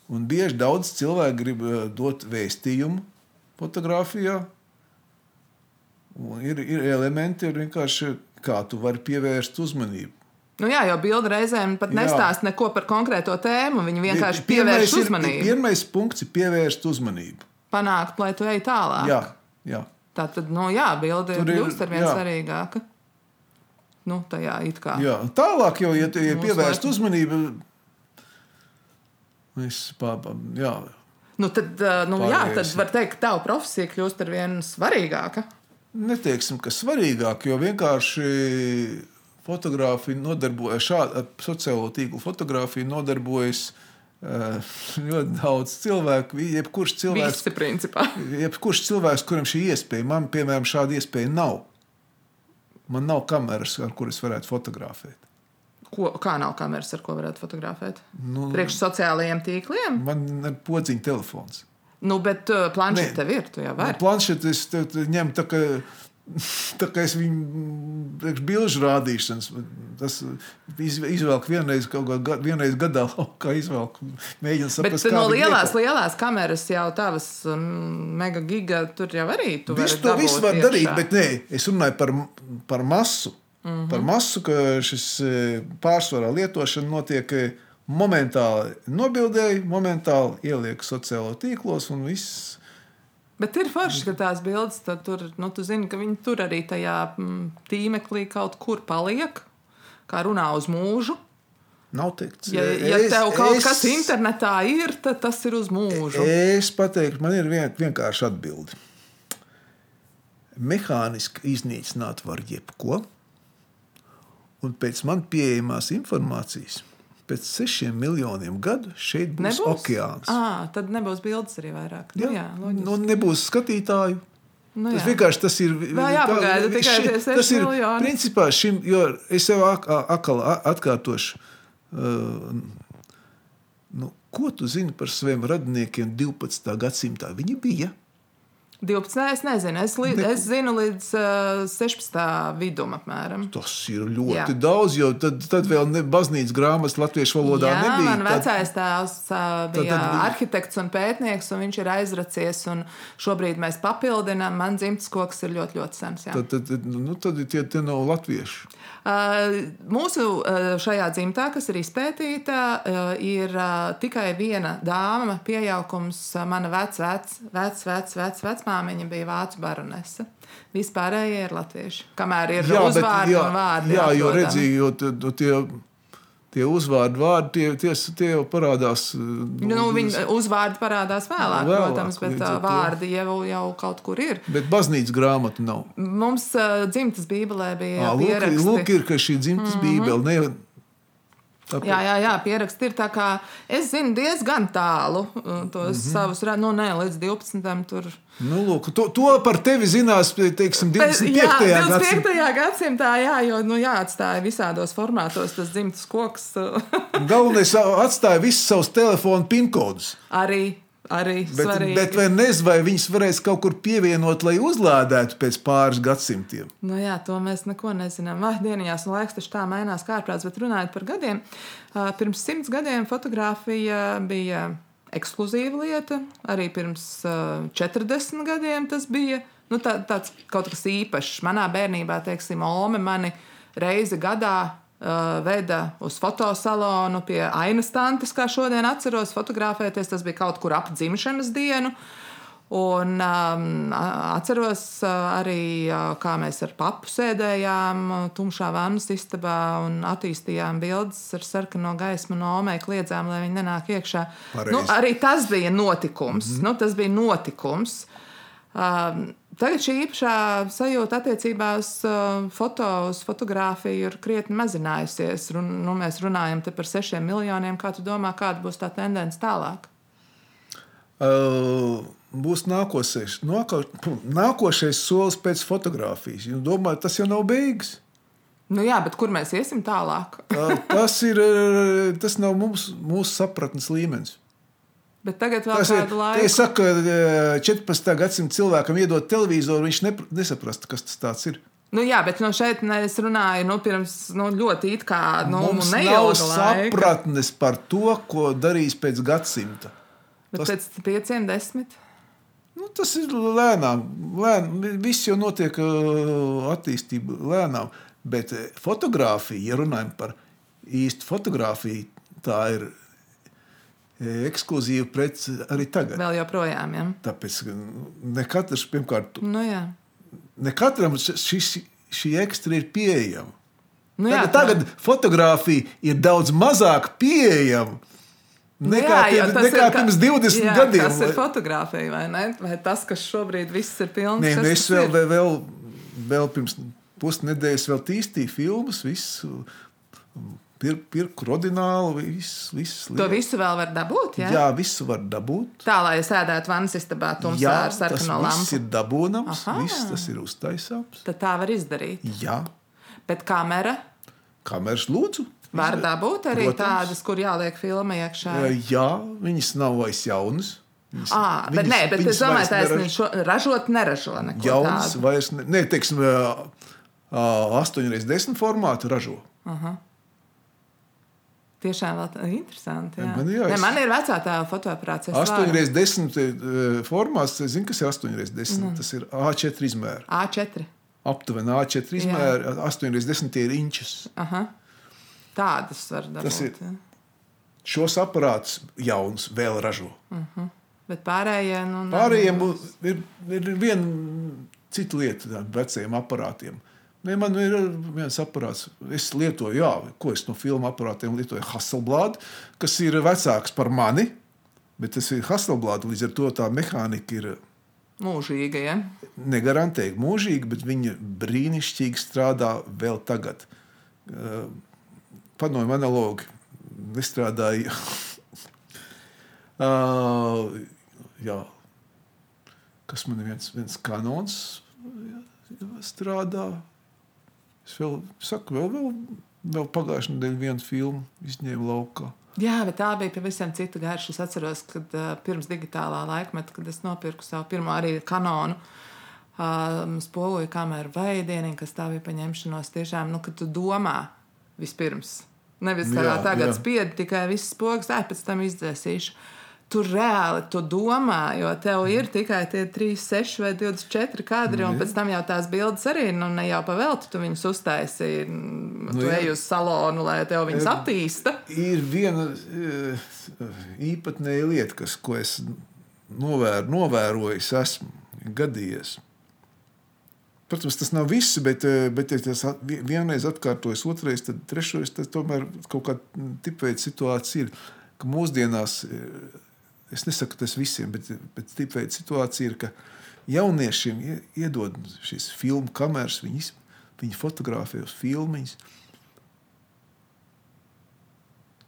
un bieži daudz cilvēku grib dot vēstījumu fotografijā. Un ir, ir elementi, ir vienkārši kā tu vari pievērst uzmanību. Nu jā, jo bilde reizēm pat nestāsta neko par konkrēto tēmu. Viņi vienkārši Pirmais pievērš ir- uzmanību. Pirmais punkts ir pievērst uzmanību. Panākt, lai tu ej tālāk. Jā, jā. Tā tad, nu jā, bilde ir- kļūst ar vien svarīgāka. Nu, tajā it kā. jā. Tālāk jau, ja, ja pievērst uzmanību, es pā, pā, jā, Nu, tad, nu, jā, tad var teikt, ka tava profesija kļūst ar vien svarīgāka. neteiksim, ka svarīgāk, jo vienkārši fotografija nodarbojas ar sociālo tīklu fotografiju nodarbojas ļoti daudz cilvēku. Jebkurš cilvēks, Visi, jebkurš cilvēks, kuram šī iespēja, man, piemēram, šāda iespēja nav. Man nav kameras, ar kuras varētu fotografēt. Ko, kā nav kameras, ar ko varētu fotografēt? Nu, Priekš sociālajiem tīkliem? man ir podziņa telefons. Nu, bet uh, planšeta tev ir, tu jau vari. Planšetes ņem tā, ka, [laughs] tā kā es viņu priekš bilžu rādīšanas. Tas iz, izvelk vienreiz, kaut kā gad- vienreiz gadā [laughs] laukā izvelk. Mēģina Bet saprast, no viņi lielās, lielās kameras jau tavas um, mega giga tur jau arī tu Visu to visu var iekšā. darīt, bet nē, es runāju par, par masu. Mm. -hmm. Par masu, ka šis e, pārsvarā lietošana notiek e, momentāli nobildēji, momentāli ieliek sociālo tīklos un viss. Bet ir forši, ka tās bildes tur, nu, tu zini, ka viņi tur arī tajā mm, tīmeklī kaut kur paliek, kā runā uz mūžu. Nav teikts. Ja, ja tev kaut es... kas internetā ir, tad tas ir uz mūžu. Es pateiktu, man ir vien, vienkārši atbildi. Mehāniski iznīcināt var jebko, un pēc man pieejamās informācijas, pēc sešiem miljoniem gadu šeit būs Nebūs? okeāns. À, tad nebūs bildes arī vairāk. Nu, jā, loģiski. nu, nebūs skatītāju. Nu, Tas jā. vienkārši tas ir. Vēl jāpagaida tikai tie seši tas ir miljoni. principā šim, jo es jau ak- atkal a- atkārtošu. Uh, nu, ko tu zini par saviem radiniekiem 12. gadsimtā? Viņi bija. 12. es nezinu. Es, li, Neko. es zinu līdz uh, 16. vidum apmēram. Tas ir ļoti Jā. Daudz, jo tad, tad vēl ne, baznīcas grāmatas latviešu valodā Jā, nebija. man Tad- vecais tēvs ā, bija tad bija- arhitekts un pētnieks, un viņš ir aizracies. un Šobrīd mēs papildinām. Man dzimtas koks ir ļoti, ļoti sens. jā. Tad, tad, tad, nu, tad tie, tie nav latvieši. Uh, Mūsu uh, šajā dzimtā, kas ir izpētīta, uh, ir uh, tikai viena dāma, pieaugums. uh, Mana vecā, vec, vec, vec, vecmāmiņa bija vācu baronese. Vispārējie ir latvieši. Kamēr ir uzvārdi un vārdi. jā, jo jo tie, nu, tie, uzvārdi vārdi, tie, tie, tie jau parādās. Nu, viņa uzvārdi parādās vēlāk, Vēlāk, protams, bet uh, to. vārdi jau, jau kaut kur ir. Bet baznīcas grāmatu nav. Mums uh, dzimtas bībelē bija Ā, Lūk, lūk, ir ka šī dzimtas mm -hmm. bībele. Ne, tāpēc, Jā, jā, jā pieraksti ir tā kā es zinu diezgan tālu uh, tos mm -hmm. savus, nu, ne līdz 12. tur. nu, lūk, to, to par tevi zinās, teiksim, 25. jā, 25. gadsimtā. gadsimtā, jā, jo nu, jāatstāja visādos formātos tas dzimtas koks uh, Galvenais atstāja visus savus telefonu pinkodus. arī. Arī Bet, svarīgi. bet vai nezinu, vai viņas varēs kaut kur pievienot, lai uzlādētu pēc pāris gadsimtiem? Nu, jā, to mēs neko nezinām. Vai dienās, un laiks taču tā mainās kārprāts, bet runājot par gadiem, pirms simts gadiem fotografija bija ekskluzīva lieta. Arī pirms ā, 40 gadiem tas bija nu, tā, tāds kaut kas īpašs. Manā bērnībā, teiksim, Ome mani reizi gadā veda uz fotosalonu pie ainas tantes, kā šodien atceros, fotografēties. Tas bija kaut kur ap dzimšanas dienu. Un um, atceros uh, arī, uh, kā mēs ar papu sēdējām tumšā vannas istabā un attīstījām bildes ar sarkano gaismu no omē, kliedzām, lai viņi nenāk iekšā. Pareizi. Nu, arī tas bija notikums. Mm -hmm. nu, tas bija notikums. Um, tagad šī īpašā sajūta attiecībā uz uh, foto, uz fotografiju ir krietni mazinājusies. Run, nu, mēs runājam te par sešiem miljoniem. Kā tu domā, kāda būs tā tendence tālāk? Uh, būs nākošais, nāko, nākošais solis pēc fotografijas. Jūs domājat, tas jau nav beigas? Nu, jā, bet kur mēs iesim tālāk? Uh, tas, ir, uh, tas nav mums, mūsu sapratnes līmenis. Bet tagad vēl kādu laiku. es saku, ka 14. gadsimta cilvēkam iedot televizoru, viņš nepr- nesaprastu, kas tas ir. Nu, jā, bet no šeit ne, es runāju nu, pirms nu, ļoti it kā nu, Mums nav neilga laika. sapratnes par to, ko darīs pēc gadsimta. Bet tas- pēc pieciem, desmit. Nu, tas ir lēnām. lēnām. Viss jau notiek uh, attīstība lēnām. Bet eh, fotografija, ja runājam par īstu fotografiju, tā ir eh, ekskluzīva prece arī tagad. Vēl joprojām, ja? Tāpēc ka ne katrs, pirmkārt, Nu, jā. ne katram šis, šī ekstra ir pieejama. Nu, jā, tagad, tagad fotografija ir daudz mazāk pieejama. Nekā, jā, jo pirms, nekā ir pirms 20 jā, gadiem. Tas ir fotografija, vai ne? Vai tas, kas šobrīd viss ir pilns? Nē, nu es vēl, vēl, vēl, vēl pirms pusnedēļas vēl tīstīju filmas, visu pir, pirku rodinālu, visu, visu To visu vēl var dabūt, jā? Jā, visu var dabūt. Tā, lai es ēdētu vannas istabā tumsā Jā, ar tas sarkano viss lampu. ir dabūnams, Aha. viss tas ir uztaisāms. Tad tā var izdarīt. Jā, Bet kamera kameras lūdzu. var dabūt arī Protams. tādas, kur jāliek filma iekšā. Jā, viņas nav vairs jaunas. Viņas, À, bet nē, bet es domāju, ka tas ir ražot, neražo neko Jaunas tādu. vairs ne, ne teiksim, 8x10 formātu ražo. Tiešām vēl interesanti. Jā. Man jā, ne, es- man ir vecā tā fotoaparāts. es varu. 8x10 eh, formāts, es zinu, kas ir 8x10. Nu. Tas ir A4 izmērs. A4. Aptuveni A4 izmērs, 8x10 ir inčus. Aha. Tādas var dabūt. Tas ir-. Šos aparātus jauns vēl ražo. Bet pārējie, nu, ne- Pārējiem bū- ir, ir viena cita lieta tādiem veciem aparātiem. Ne, man ir viens aparāts, es lietoju, jā, ko es no filmu aparātiem lietoju. Hasselblad, kas ir vecāks par mani, bet tas ir Hasselblad. Līdz ar to tā mehānika ir mūžīga. Ja? negarantēji mūžīga, bet viņa brīnišķīgi strādā vēl tagad. Uh, Padomju, analogi nestrādāja. uh, [laughs] jā. Kas man ir viens, viens kanons jā, strādā? Es vēl saku, vēl, vēl, vēl pagājušajā nedēļā vienu filmu izņēmu laukā. Jā, bet tā bija pavisam cita garša. Es atceros, kad uh, pirms digitālā laikmeta, kad es nopirku savu pirmo arī kanonu. Um, Spoguļu kameru veidienu, kas tā bija paņemšanos. Tiešām, nu, kad tu domā vispirms. Nevis kā Jā, tagad jā. spiedi tikai viss spoks, ai pēc tam izdzēsīšu. Tur reāli tu domā, jo tev ir tikai tie 3, 6 vai 24 kadri, un pēc tam jau tās bildes arī nu, ne jau pavelti. Tu viņus uztaisīji, nu, tu jā. ej uz salonu, lai tev viņus Jā. attīsta. Ir viena eh, īpatnēja lieta, kas, ko es novēr, novērojis, esmu gadījies. Protams, tas nav viss, bet, eh, bet ja tas vienreiz atkārtojas, otrreiz, tad trešreiz tas tomēr kaut kāda tipveida situācija ir. Ka mūsdienās, eh, es nesaku tas visiem, bet, bet tipveida situācija ir, ka jauniešiem ie- iedod šīs filmu kameras, viņi, iz- viņi fotografē uz filmiņas.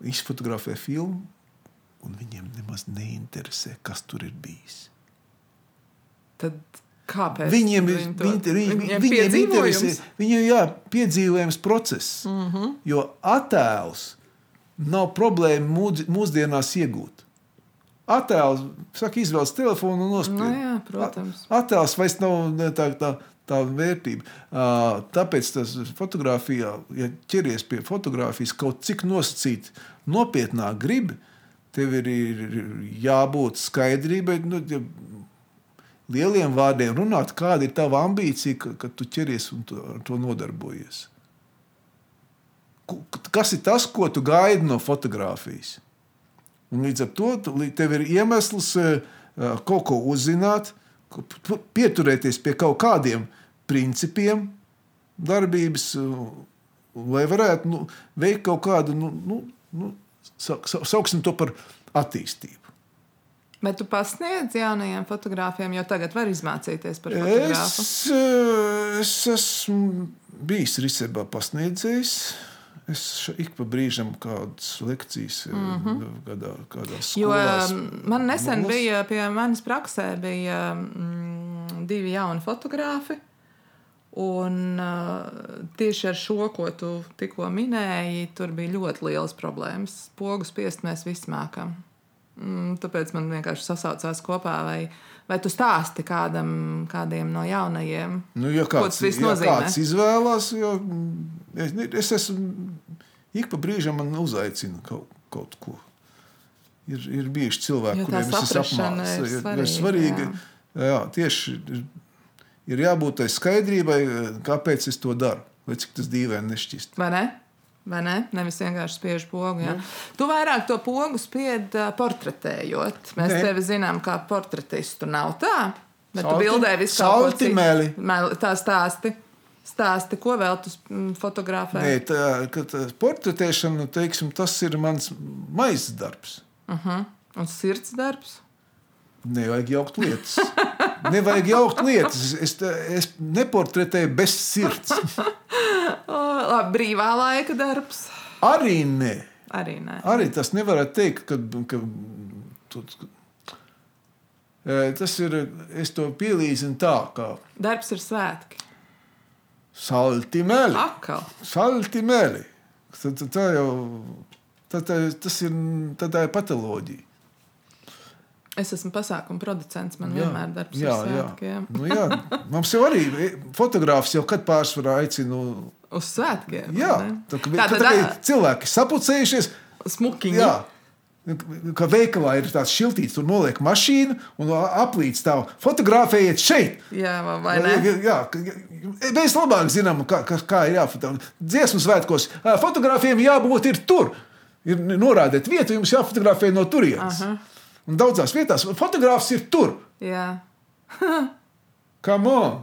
izfotografē filmu, un viņiem nemaz neinteresē, kas tur ir bijis. Tad kāpēc? Viņiem ir viņi viņi, viņi, viņiem viņiem piedzīvojums? interesē, viņiem jā, piedzīvojams process. Mm. -hmm. Jo attēls nav problēma mūd, mūsdienās iegūt. Attēls, saka, izvēlas telefonu un nospiež. Nu jā, protams. Attēls vairs nav tā, tā, tā vērtība. Tāpēc tas fotografijā, ja ķeries pie fotografijas kaut cik nosacīt nopietnā gribi, tev ir, ir jābūt skaidrībai. Nu, ja lieliem vārdiem runāt, kāda ir tava ambīcija, ka, ka tu ķeries un tu, to nodarbojies. Kas ir tas, ko tu gaidi no fotografijas? Un līdz ar to tev ir iemesls eh, eh, kaut ko uzzināt, pieturēties pie kaut kādiem principiem, darbības, eh, lai varētu nu, veikt kaut kādu, nu, nu, nu, sa- sa- sauksim to par attīstību. Bet tu pasniedz jaunajiem fotogrāfiem, jo tagad var izmācīties par fotogrāfu. Es, es esmu bijis Rīsībā pasniedzējis. Es ik pa brīžam kādas lekcijas mm -hmm. kādā, kādās Jo skolās. um, man nesen mūs- bija pie manis praksē bija, mm, divi jauni fotografi. Un uh, tieši ar šo, ko tu tikko minēji, tur bija ļoti liels problēmas. Pogu spiest mēs visi mākam. Mm, tāpēc man vienkārši sasaucās kopā, vai, vai tu stāsti kādam, kādiem no jaunajiem. Nu, ja Ko kāds, tas viss ja nozīmē? kāds izvēlās, jo mm, es, es esmu ik pa brīžam man uzaicina kaut, kaut ko. Ir, ir bijuši cilvēki, kuriem es esmu apmācījis. ir svarīga, svarīgi jā. Jā, tieši ir jābūt tai skaidrībai, kāpēc es to daru, vai cik tas dīvaini nešķist. Vai ne? Vai ne? Nevis vienkārši spiež pogu. Jā. Tu vairāk to pogu spied uh, portretējot. Mēs Nē. tevi zinām kā portretistu. Nav tā. Bet tu Salti- bildē visu kaut ko citu. Tā stāsti. Stāsti, ko vēl tu fotografē? Nē, tā, tā portretēšana, teiksim, tas ir mans maizes darbs. Un sirds darbs. Nevajag jaukt lietas. Nevajag jaukt lietas. Es, es neportretēju bez sirds. [laughs] [laughs] Labi, brīvā laika darbs. Arī ne. Arī nē. Arī tas nevar teikt, ka, ka tu, Eh, tas ir. Es to pielīdzinu tā, kā Darbs ir svētki. salti meli. Akal. Salti meli. Tā, tā, tā jau tā, tā, tas ir, tā, tā ir patoloģija. Es esmu pasākuma producents. Man Jā, vienmēr darbs jā, ir jā. svētki. Jā. Nu, jā. Mums jau arī fotogrāfs jau kad pārsvarā aicina. Uz svētkiem. Jā, tā, ka, Tā tad tā, ā, cilvēki sapucējušies. smukiņi. Jā. Kā veikalā ir tāds šiltīts, tur noliek mašīnu un aplīts tā, fotografējiet šeit. Jā, vai- ne? Jā, jā, mēs labāk zinām, kā, kā, ir jāfotografē. Dziesmu svētkos ā, fotogrāfiem jābūt ir tur. Ir norādīt vietu, jums jāfotografē no turienes. Un daudzās vietās fotogrāfs ir tur. Jā. [laughs] Come on!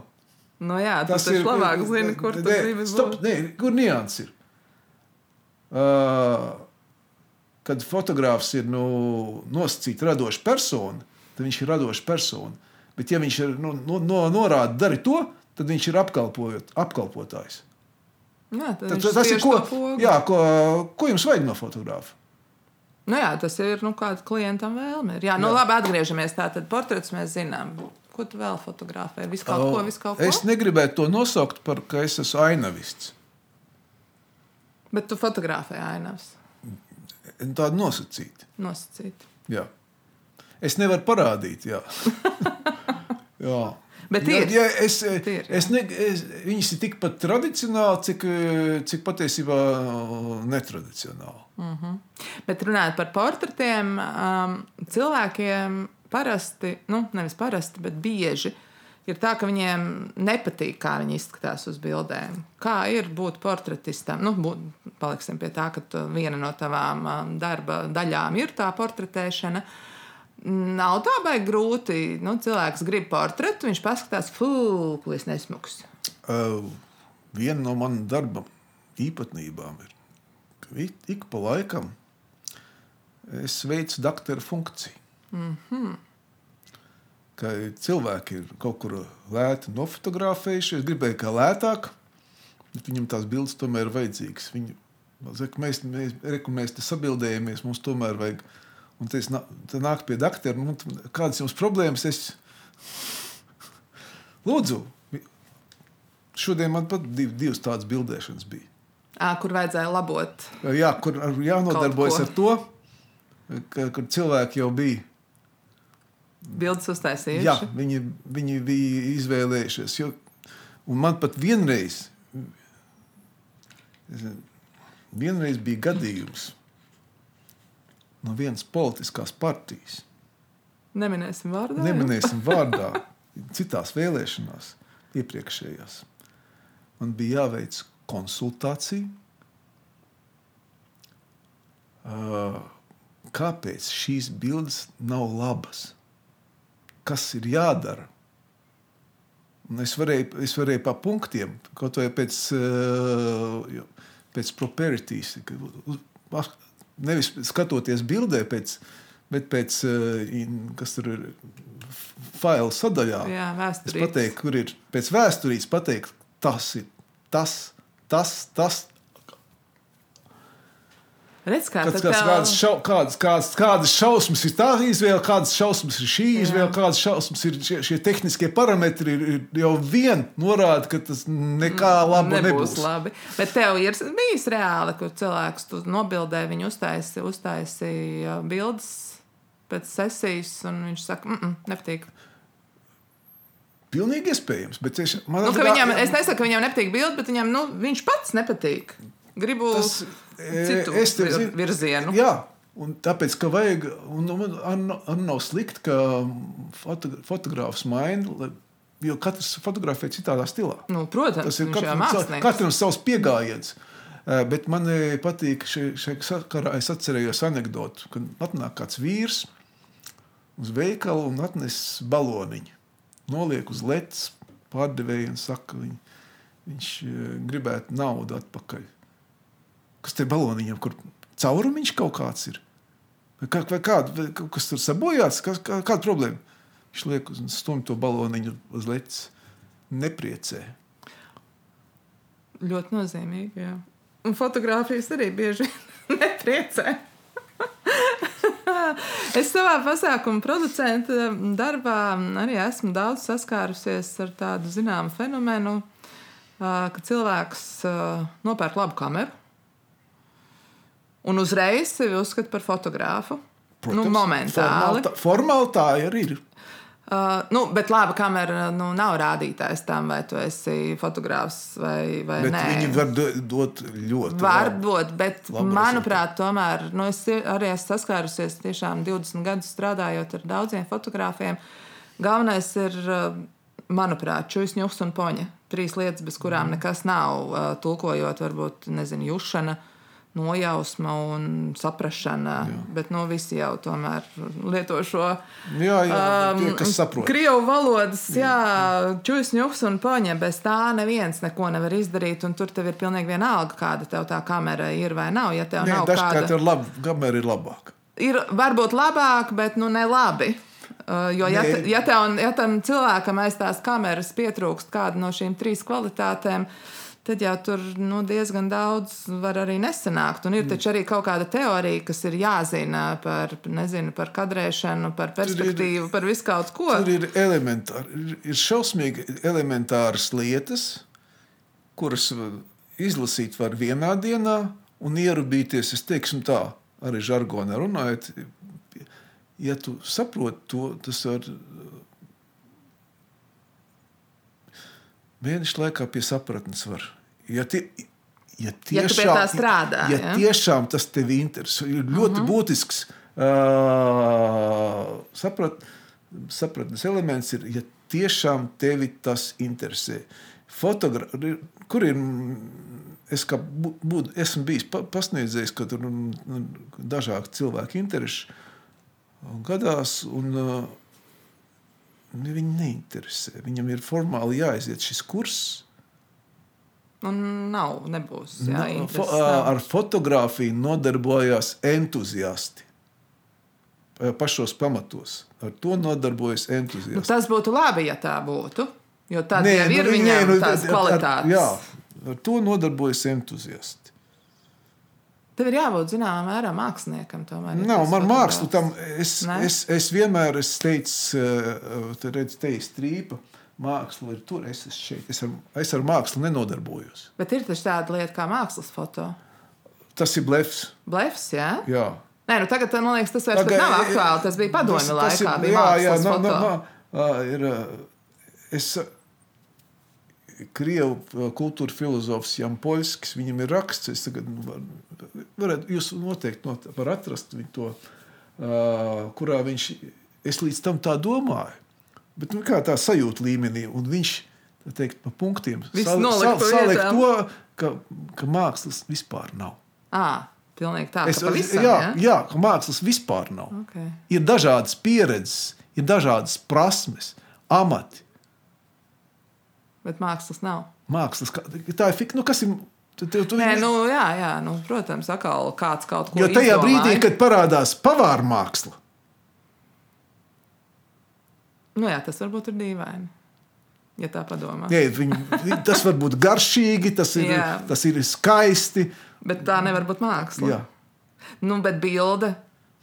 Nu, jā, tas ir labāk zini, kur Nē, gribi stop, nē, kur nianses ir. Uh, kad fotogrāfs ir nu, nosacīta radoša persona, tad viņš ir radoša persona. Bet, ja viņš ir nu, no, no, norāda, dari to, tad viņš ir apkalpotājs. Jā, tad Tad, tas ir ko, pogu. jā, ko, ko jums vajag no fotografa? Nu, jā, tas ir nu, kāda klientam vēlme. Ir. Jā, nu, Jā. labi, atgriežamies. Tātad portrets mēs zinām. Ko tu vēl fotografē? Visu kaut ko, visu kaut ko. Es negribētu to nosaukt par, ka es esmu ainavists. Bet tu fotografē ainavas. Tāda nosacīta. Nosacīt. Jā. Es nevaru parādīt, jā. [laughs] jā. Bet ja, ir. ja es, Ir, es ne, es, viņas ir tikpat tradicionāli, cik, cik patiesībā netradicionāli. Bet runājot par portretiem, um, cilvēkiem parasti, nu, nevis parasti, bet bieži ir tā, ka viņiem nepatīk, kā viņi izskatās uz bildēm. Kā ir būt portretistam? Nu, būt, paliksim pie tā, ka viena no tavām um, darba daļām ir tā portretēšana. Nav tā baigi grūti. Nu, cilvēks grib portretu, viņš paskatās, es nesmuks. Uh, viena no manām darba īpatnībām ir, ka ik, pa laikam es veicu doktora funkciju. Mm -hmm. Ka cilvēki ir kaut kur lēti nofotografējuši. Es gribēju, kā lētāk, bet viņam tās bildes tomēr ir vajadzīgas. Viņi saka, mēs, mēs, reku, mēs te sabildējamies, mums tomēr vajag. Un tas nāk pie doktora. Nu, kādas jums problēmas? Es... [laughs] Lūdzu, šodien man pat div, divas tādas bildēšanas bija. À, kur vajadzēja labot? Jā, kur ar- jānodarbojas ar to, ka, kur cilvēki jau bija. Bildes uztaisījuši. Jā, viņi, viņi bija izvēlējušies. Jo, un man pat vienreiz, vienreiz bija gadījums no vienas politiskās partijas. Neminēsim vārdu. Neminēsim [laughs] vārdā, citās vēlēšanās, iepriekšējās. Man bija jāveic konsultācija. Uh, Kāpēc šīs bildes nav labas? Kas ir jādara? Un es varēju, es varēju pa punktiem, kaut vai pēc, uh, pēc proprieties, nevis skatoties bildē, pēc, bet pēc, uh, kas tur ir failu sadaļā. Jā, Es pateiktu, kur ir pēc vēsturīs pateikt, tas ir tas, tas, tas. Redz, kā Kāds, kāds, tev- kādas, šau, kādas, kādas, kādas šausmas ir tā izvēle, kādas šausmas ir šī Jā. izvēle, kādas šausmas ir šie, šie tehniskie parametri. Ir, ir jau vien norāda, ka tas nekā laba nebūs nebūs. labi. Bet tev ir bijis reāli, kur cilvēks nobildē, viņu uztaisīja uztaisī bildes pēc sesijas, un viņš saka, mm -mm, nepatīk. Pilnīgi iespējams. Bet es, man Nu, viņam, es nesaku, ka viņam nepatīk bilde, bet viņam, nu, viņš pats nepatīk. Gribu Tas, citu es tev zinu- virzienu. Jā, Un tāpēc, ka vajag, un man nav slikti, ka foto, fotogrāfs maina, jo katrs fotografē citādā stilā. Nu, protams, Tas ir katram, mākslinieks. katram savs pieejams. Bet man eh, patīk šajā sakarā, es atcerējos anekdotu, kad atnāk kāds vīrs uz veikalu un atnes baloniņu. Noliek uz lecas, pārdevēja un saka, viņ, viņš eh, gribētu naudu atpakaļ. Kas te baloniņam, kur caurumiņš kaut kāds ir? Kā, vai kāda, kas tur sabojāts, kas, kā, kāda problēma? Viņš liek uz stumju to baloniņu uz lecas. Nepriecē. Ļoti nozīmīgi. Jā. Un fotografijas arī bieži [laughs] nepriecē. [laughs] es savā pasākuma producenta darbā arī esmu daudz saskārusies ar tādu zināmu fenomenu, ka cilvēks nopērk labu kameru un uzreiz sevi uzskata par fotogrāfu. nu, momentāli. Formāli, tā- formāli tā arī ir. Uh, nu, bet laba kamera nu, nav rādītājs tam, vai tu esi fotogrāfs vai, vai Bet nē. viņi var do- dot ļoti Var labu. būt, bet, labu manuprāt, tomēr nu, es arī esmu saskārusies tiešām 20 gadus strādājot ar daudziem fotogrāfiem. Galvenais ir, uh, manuprāt, čūsņuks un poņa. Trīs lietas, bez kurām Mhm. nekas nav. uh, Tulkojot, varbūt, nezinu, jušana, nojausma un saprašana. Jā. Bet nu, visi jau tomēr lieto šo. Um, Krievu valodas, jā, čūsņuks un poņa. Bez tā neviens neko nevar izdarīt. Un tur tev ir pilnīgi vienalga, kāda tev tā kamera ir vai nav. Ja tev Nē, nav dažkārt kāda, ir labi, kamera ir labāka. ir varbūt labāk, bet nu ne labi. Uh, jo, ja, te, ja, tev, ja tam cilvēkam aiz tās kameras pietrūkst kāda no šīm trīs kvalitātēm, tad jau tur nu, diezgan daudz var arī nesanākt. Un ir taču arī kaut kāda teorija, kas ir jāzina par, nezinu, par kadrēšanu, par perspektīvu, par visu kaut ko. Tur ir elementāri, ir- ir šausmīgi elementāras lietas, kuras izlasīt var vienā dienā un ierubīties. Es teikšu tā, arī žargonā runājot. Ja tu saproti to, tas var mēnešu laikā pie sapratnes var. Ja, tie, ja, Ja pie tā strādā, ja, ja? ja tiešām tas tevi interesē, ir ļoti uh -huh. būtisks uh, saprat, sapratnes elements, ir, ja tiešām tevi tas interesē. Fotogra kur ir? Es kā bū, bū, esmu bijis pa, pasniedzējis, ka tur nu, dažādi cilvēki interesi gadās. Un, uh, Viņi neinteresē. Viņam ir formāli jāiziet šis kurs. Un nav, nebūs. Jā, Na, interesi fo, nav. ar fotografiju nodarbojās entuziasti. Pa- Pašos pamatos. Ar to nodarbojas Nu, entuziasti. tas būtu labi, ja tā būtu. Jo tad jau ir viņiem nu, tās ar- kvalitātes. Jā, ar to nodarbojas entuziasti. Tev ir jābūt zināmā mērā māksliniekam. Tomēr, ja Nav, man fotogrāfs. tam, es, Ne? es, es vienmēr esmu teicis, uh, te redz, te ir strīpa, māksla ir tur, es esmu šeit. Es ar, es ar mākslu nenodarbojos. Bet ir taču tāda lieta kā mākslas foto. Tas ir blefs. Blefs, jā? Jā. Nē, nu tagad man liekas, tas vairs Pagai- nav aktuāli. Tas bija padomju Tas- tas laikā, ir- bija jā, jā, nā, nā, nā, ir, ā, es, Krievu ā, kultūra filozofs Jan Poļskis, viņam ir raksts, es tagad nu, var, varat, jūs noteikti not, var atrast viņu to, ā, kurā viņš, es līdz tam tā domāju, bet nu, kā tā sajūta līmenī, un viņš, tā teikt, pa punktiem sal- pa saliek to, ka, ka mākslas vispār nav. À, pilnīgi tā, Es, ka pavisam, jā, jā? jā, ka mākslas vispār nav. Okay. Ir dažādas pieredzes, ir dažādas prasmes, amati. Bet mākslas nav. Mākslas, tā ir fik, nu, kas ir. Tu, tu, tu, Nē, nu, jā, jā nu, protams, atkal kāds kaut ko jo tajā izdomāja. brīdī, kad parādās pavāra māksla, Nu, jā, tas varbūt ir dīvaini. Ja tā padomā. jā, viņi, tas var būt garšīgi, tas ir, Jā. tas ir skaisti. Bet tā nevar būt māksla. Jā. Nu, bet bilde.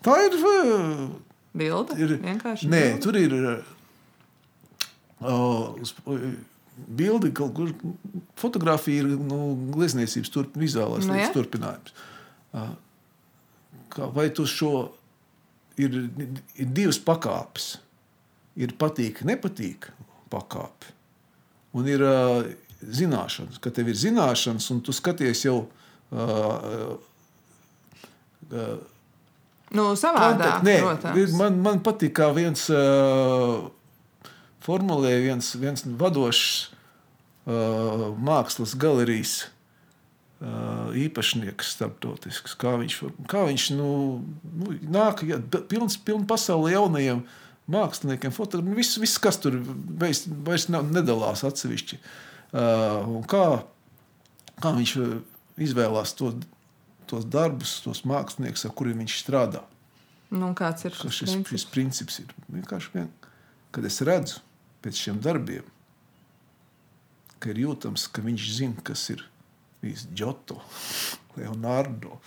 Tā ir. uh, Bilde ir vienkārši. nē, bilde. tur ir. Uh, Bildi, kaut kur fotografija ir nu, glezniecības turp, vizuālās Nu, jā. turpinājums. Kā, vai tu šo ir, ir divas pakāpes? Ir patīk, nepatīk pakāpe. Un ir uh, zināšanas, ka tev ir zināšanas, un tu skaties jau. Uh, uh, Nu, savādāk, Kontek- Nē, protams. man, man patīk, kā viens uh, formulēja, viens, viens vadošs uh, mākslas galerijas uh, īpašnieks, starptautisks. Kā viņš, kā viņš nu, nu, nāk, ja, pilns, pilns pasauli jaunajiem māksliniekiem, fotogrāfiem. Viss, viss, kas tur vairs, vairs nedalās atsevišķi. Uh, kā, kā viņš izvēlās to, tos darbus, tos māksliniekus, ar kuriem viņš strādā Nu, kāds ir šis šis, princips? šis princips ir vienkārši vien, kad es redzu pēc šiem darbiem, ka ir jūtams, ka viņš zina, kas ir bijis Džoto, [laughs] Leonardo,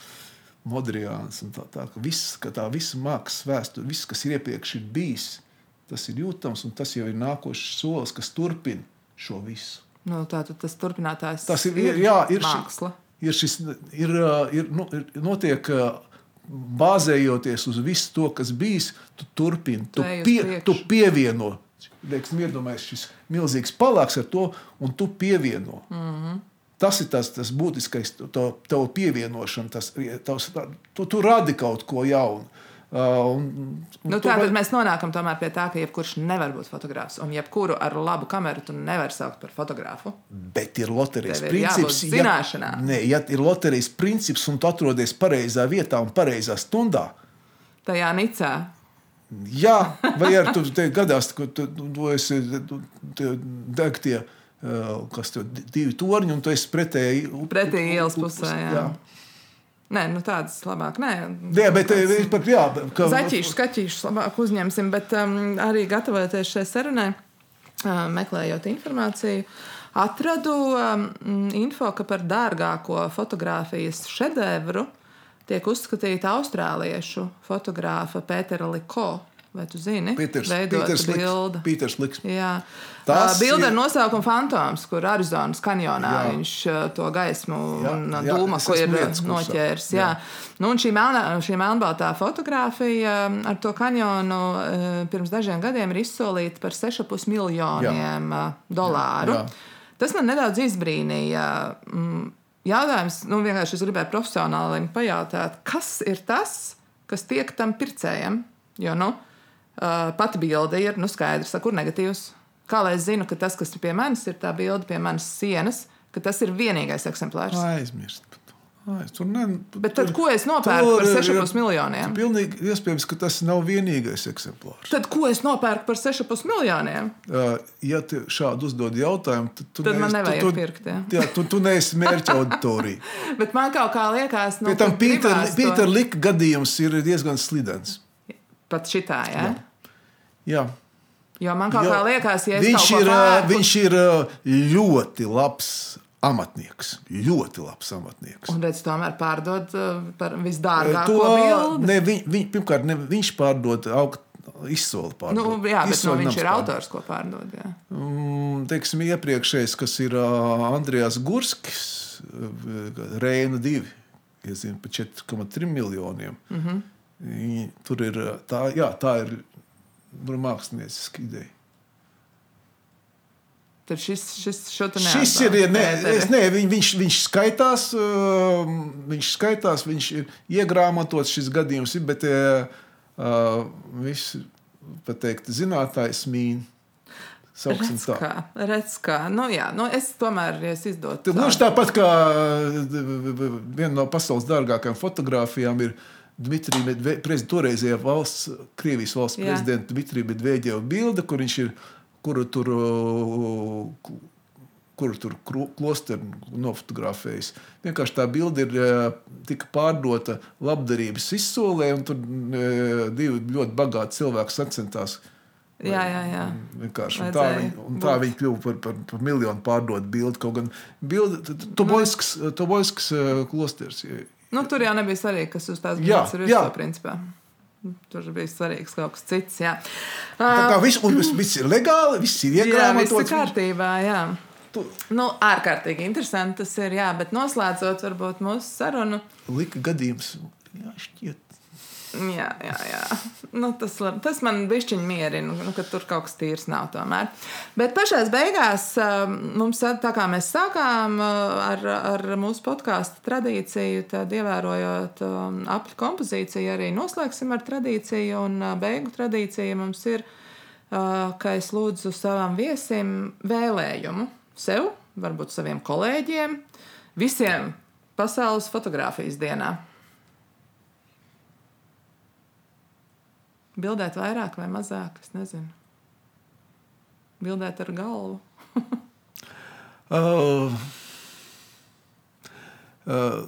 Modrijāns un tā tā. Ka viss, ka tā visa mākslas vēsture, viss, kas ir iepriekš ir bijis, tas ir jūtams un tas jau ir nākošais solis, kas turpina šo visu. Nu, Tātad tas turpinātājs Tas ir, ir, jā, ir, ši- māksla. ir šis, ir, ā, ir, nu, ir notiek, ā, bāzējoties uz visu to, kas bijis, tu turpini, tu, pie, tu pievieno. Teiksim, iedomājies šis milzīgs palāks ar to, un tu pievieno. Mm. -hmm. Tas ir tas, tas būtiskais, to, to pievienošana. Tas, tavs, tu, tu radi kaut ko jaunu. Uh, un, un Nu, tā va- tad mēs nonākam pie tā, ka jebkurš nevar būt fotogrāfs. Un jebkuru ar labu kameru tu nevari saukt par fotografu. Bet ir loterijas ir princips. jābūt zināšanām. Ja, nē, ja ir loterijas princips un tu atrodies pareizā vietā un pareizā stundā, Tajā nicā. Jā, vai arī tur gadās, ka tu, tu, esi tu, tu, deg tie, uh, kas tur divi torņi, un tu esi pretēji. u- ielas pusē, jā. Nē, nu tādas labāk. Nē, bet eh, es pat jā, ka, Zaķīšu, skatīšu, labāk uzņemsim, bet um, arī gatavojoties šai sarunai, uh, meklējot informāciju, atradu um, info, ka par dārgāko fotografijas šedevru tiek uzskatīta austrāliešu fotogrāfa Pētera Liko. Vai tu zini? Pīters, Pīters, bilde. Liks, Pīters Liks. Jā, tā bilde ir- ar nosaukumu Fantoms, kur Arizonas kanjonā Jā. viņš to gaismu Jā, un dūmu, ko ir kursā. noķēris. Jā. Jā. Nu, un šī, melnā, šī melnbaltā fotografija ar to kanjonu pirms dažiem gadiem ir izsolīta par 6,5 miljoniem jā. dolāru. Jā. Tas man nedaudz izbrīnīja. Jautājums, nu, vienkārši es gribēju profesionāli pajautāt, kas ir tas, kas tiek tam pircējam? Jo, nu, uh, pati bilde ir, nu, skaidrs, kur negatīvs. Kā lai es zinu, ka tas, kas ir pie manis, ir tā bilde pie manas sienas, ka tas ir vienīgais eksemplārs? Aizmirst. Ai, tur ne, Bet tad, ko es nopērku par 6,5 miljoniem? Pilnīgi iespējams, ka tas nav vienīgais eksemplārs. Tad, ko es nopērku par 6,5 miljoniem? Ja tev šādu uzdod jautājumu, tad, tu Tad man neesi- nevajag tu, pirkt, jā. jā, tu, tu neesi mērķa auditorija. [laughs] Bet man kaut kā liekas, nu, Pie tam ka gribās to- Pītera Lika gadījums ir diezgan slidens. Pat šitā, jā. Jā. Jā. Jo man kaut Jo kā liekas, ja viņš, ir, pērku- viņš ir ļoti labs amatnieks. Ļoti labs amatnieks. Un redz, tomēr pārdod uh, par visdārgāko To, bildi. ne, viņ, viņ, pirmkārt, ne, viņš pārdod aug, izsoli. Pārdod. Nu, jā, bet nu, Izsoli viņš ir pārdod. autors, ko pārdod. Jā. Mm, teiksim, iepriekšējais, kas ir Andrijas Gurskis, Reina 2, iezina par 4,3 miljoniem. Mm. -hmm. Tur ir tā, jā, tā ir nu, mākslinieciska ideja. Tad šis, šis Šis ir, ne, es, ne, viņ, viņš, viņš skaitās, uh, viņš skaitās, viņš ir iegrāmatots šis gadījums, ir, bet uh, viss, pateikt, zinātājs mīn. Sauksim Redz tā. kā, redz kā. Nu, jā, nu, es tomēr, ja es izdotu. Tad Gluži tāpat kā viena no pasaules dārgākajām fotografijām ir Dmitrija Medvedeva, toreizējā valsts, Krievijas valsts prezidenta Dmitrija Medvedeva bilde, kur viņš ir, kuru tur, kuru tur klosteru nofotografējis. Vienkārši tā bilde ir uh, tika pārdota labdarības izsolē, un tur uh, divi ļoti bagāti cilvēki sacentās. Jā, jā, jā. Vienkārši, un tā viņa, un tā viņa kļuva par, par, par miljonu pārdotu bildi. Kaut gan bildi, Toboisks, Toboisks uh, klosters. Nu, tur jau nebija svarīgi, kas uz tās bildes ir jā. principā. Tur bija svarīgs kaut kas cits. Jā, Tā kā viss, un viss, viss ir legāli, viss ir jā viss ir kārtībā. Jā. Tu- Nu, ārkārtīgi interesanti tas ir. Jā, bet noslēdzot varbūt mūsu sarunu. Lika gadījums, jā, šķiet. Jā, jā, jā. Nu, tas, tas man bišķiņ mierina, nu, ka tur kaut kas tīrs nav tomēr. Bet pašās beigās um, mums, tā kā mēs sākām uh, ar, ar mūsu podkāstu tradīciju, tad ievērojot um, apli kompozīciju, arī noslēgsim ar tradīciju un uh, beigu tradīciju mums ir, uh, ka es lūdzu savam viesim vēlējumu sev, varbūt saviem kolēģiem, visiem pasaules fotografijas dienā. Bildēt vairāk vai mazāk, es nezinu. Bildēt ar galvu. [laughs] uh, uh,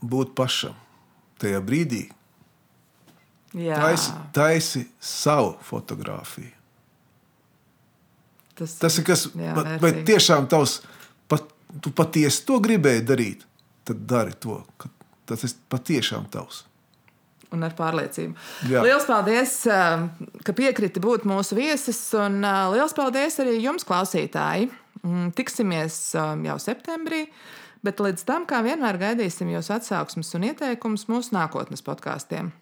būt pašam tajā brīdī. Jā. Taisi, taisi savu fotografiju. Tas, tas ir kas, jā, bet, bet tiešām tavs, pat, tu patiesi to gribēji darīt, tad dari to. Tas ir patiešām tavs un ar pārliecību. Jā. Lielas paldies, um, ka piekriti būt mūsu viesis, un uh, liels paldies arī jums, klausītāji. Mm, tiksimies um, jau septembrī, bet līdz tam, kā vienmēr, gaidīsim jūsu atsauksmes un ieteikumus mūsu nākotnes podkāstiem.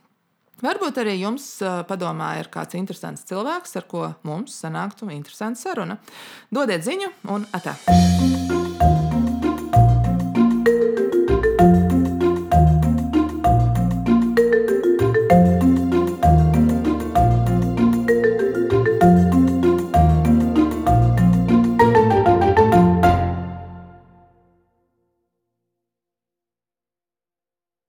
Varbūt arī jums uh, padomā ir kāds interesants cilvēks, ar ko mums sanāktu interesanta saruna. Dodiet ziņu un atā!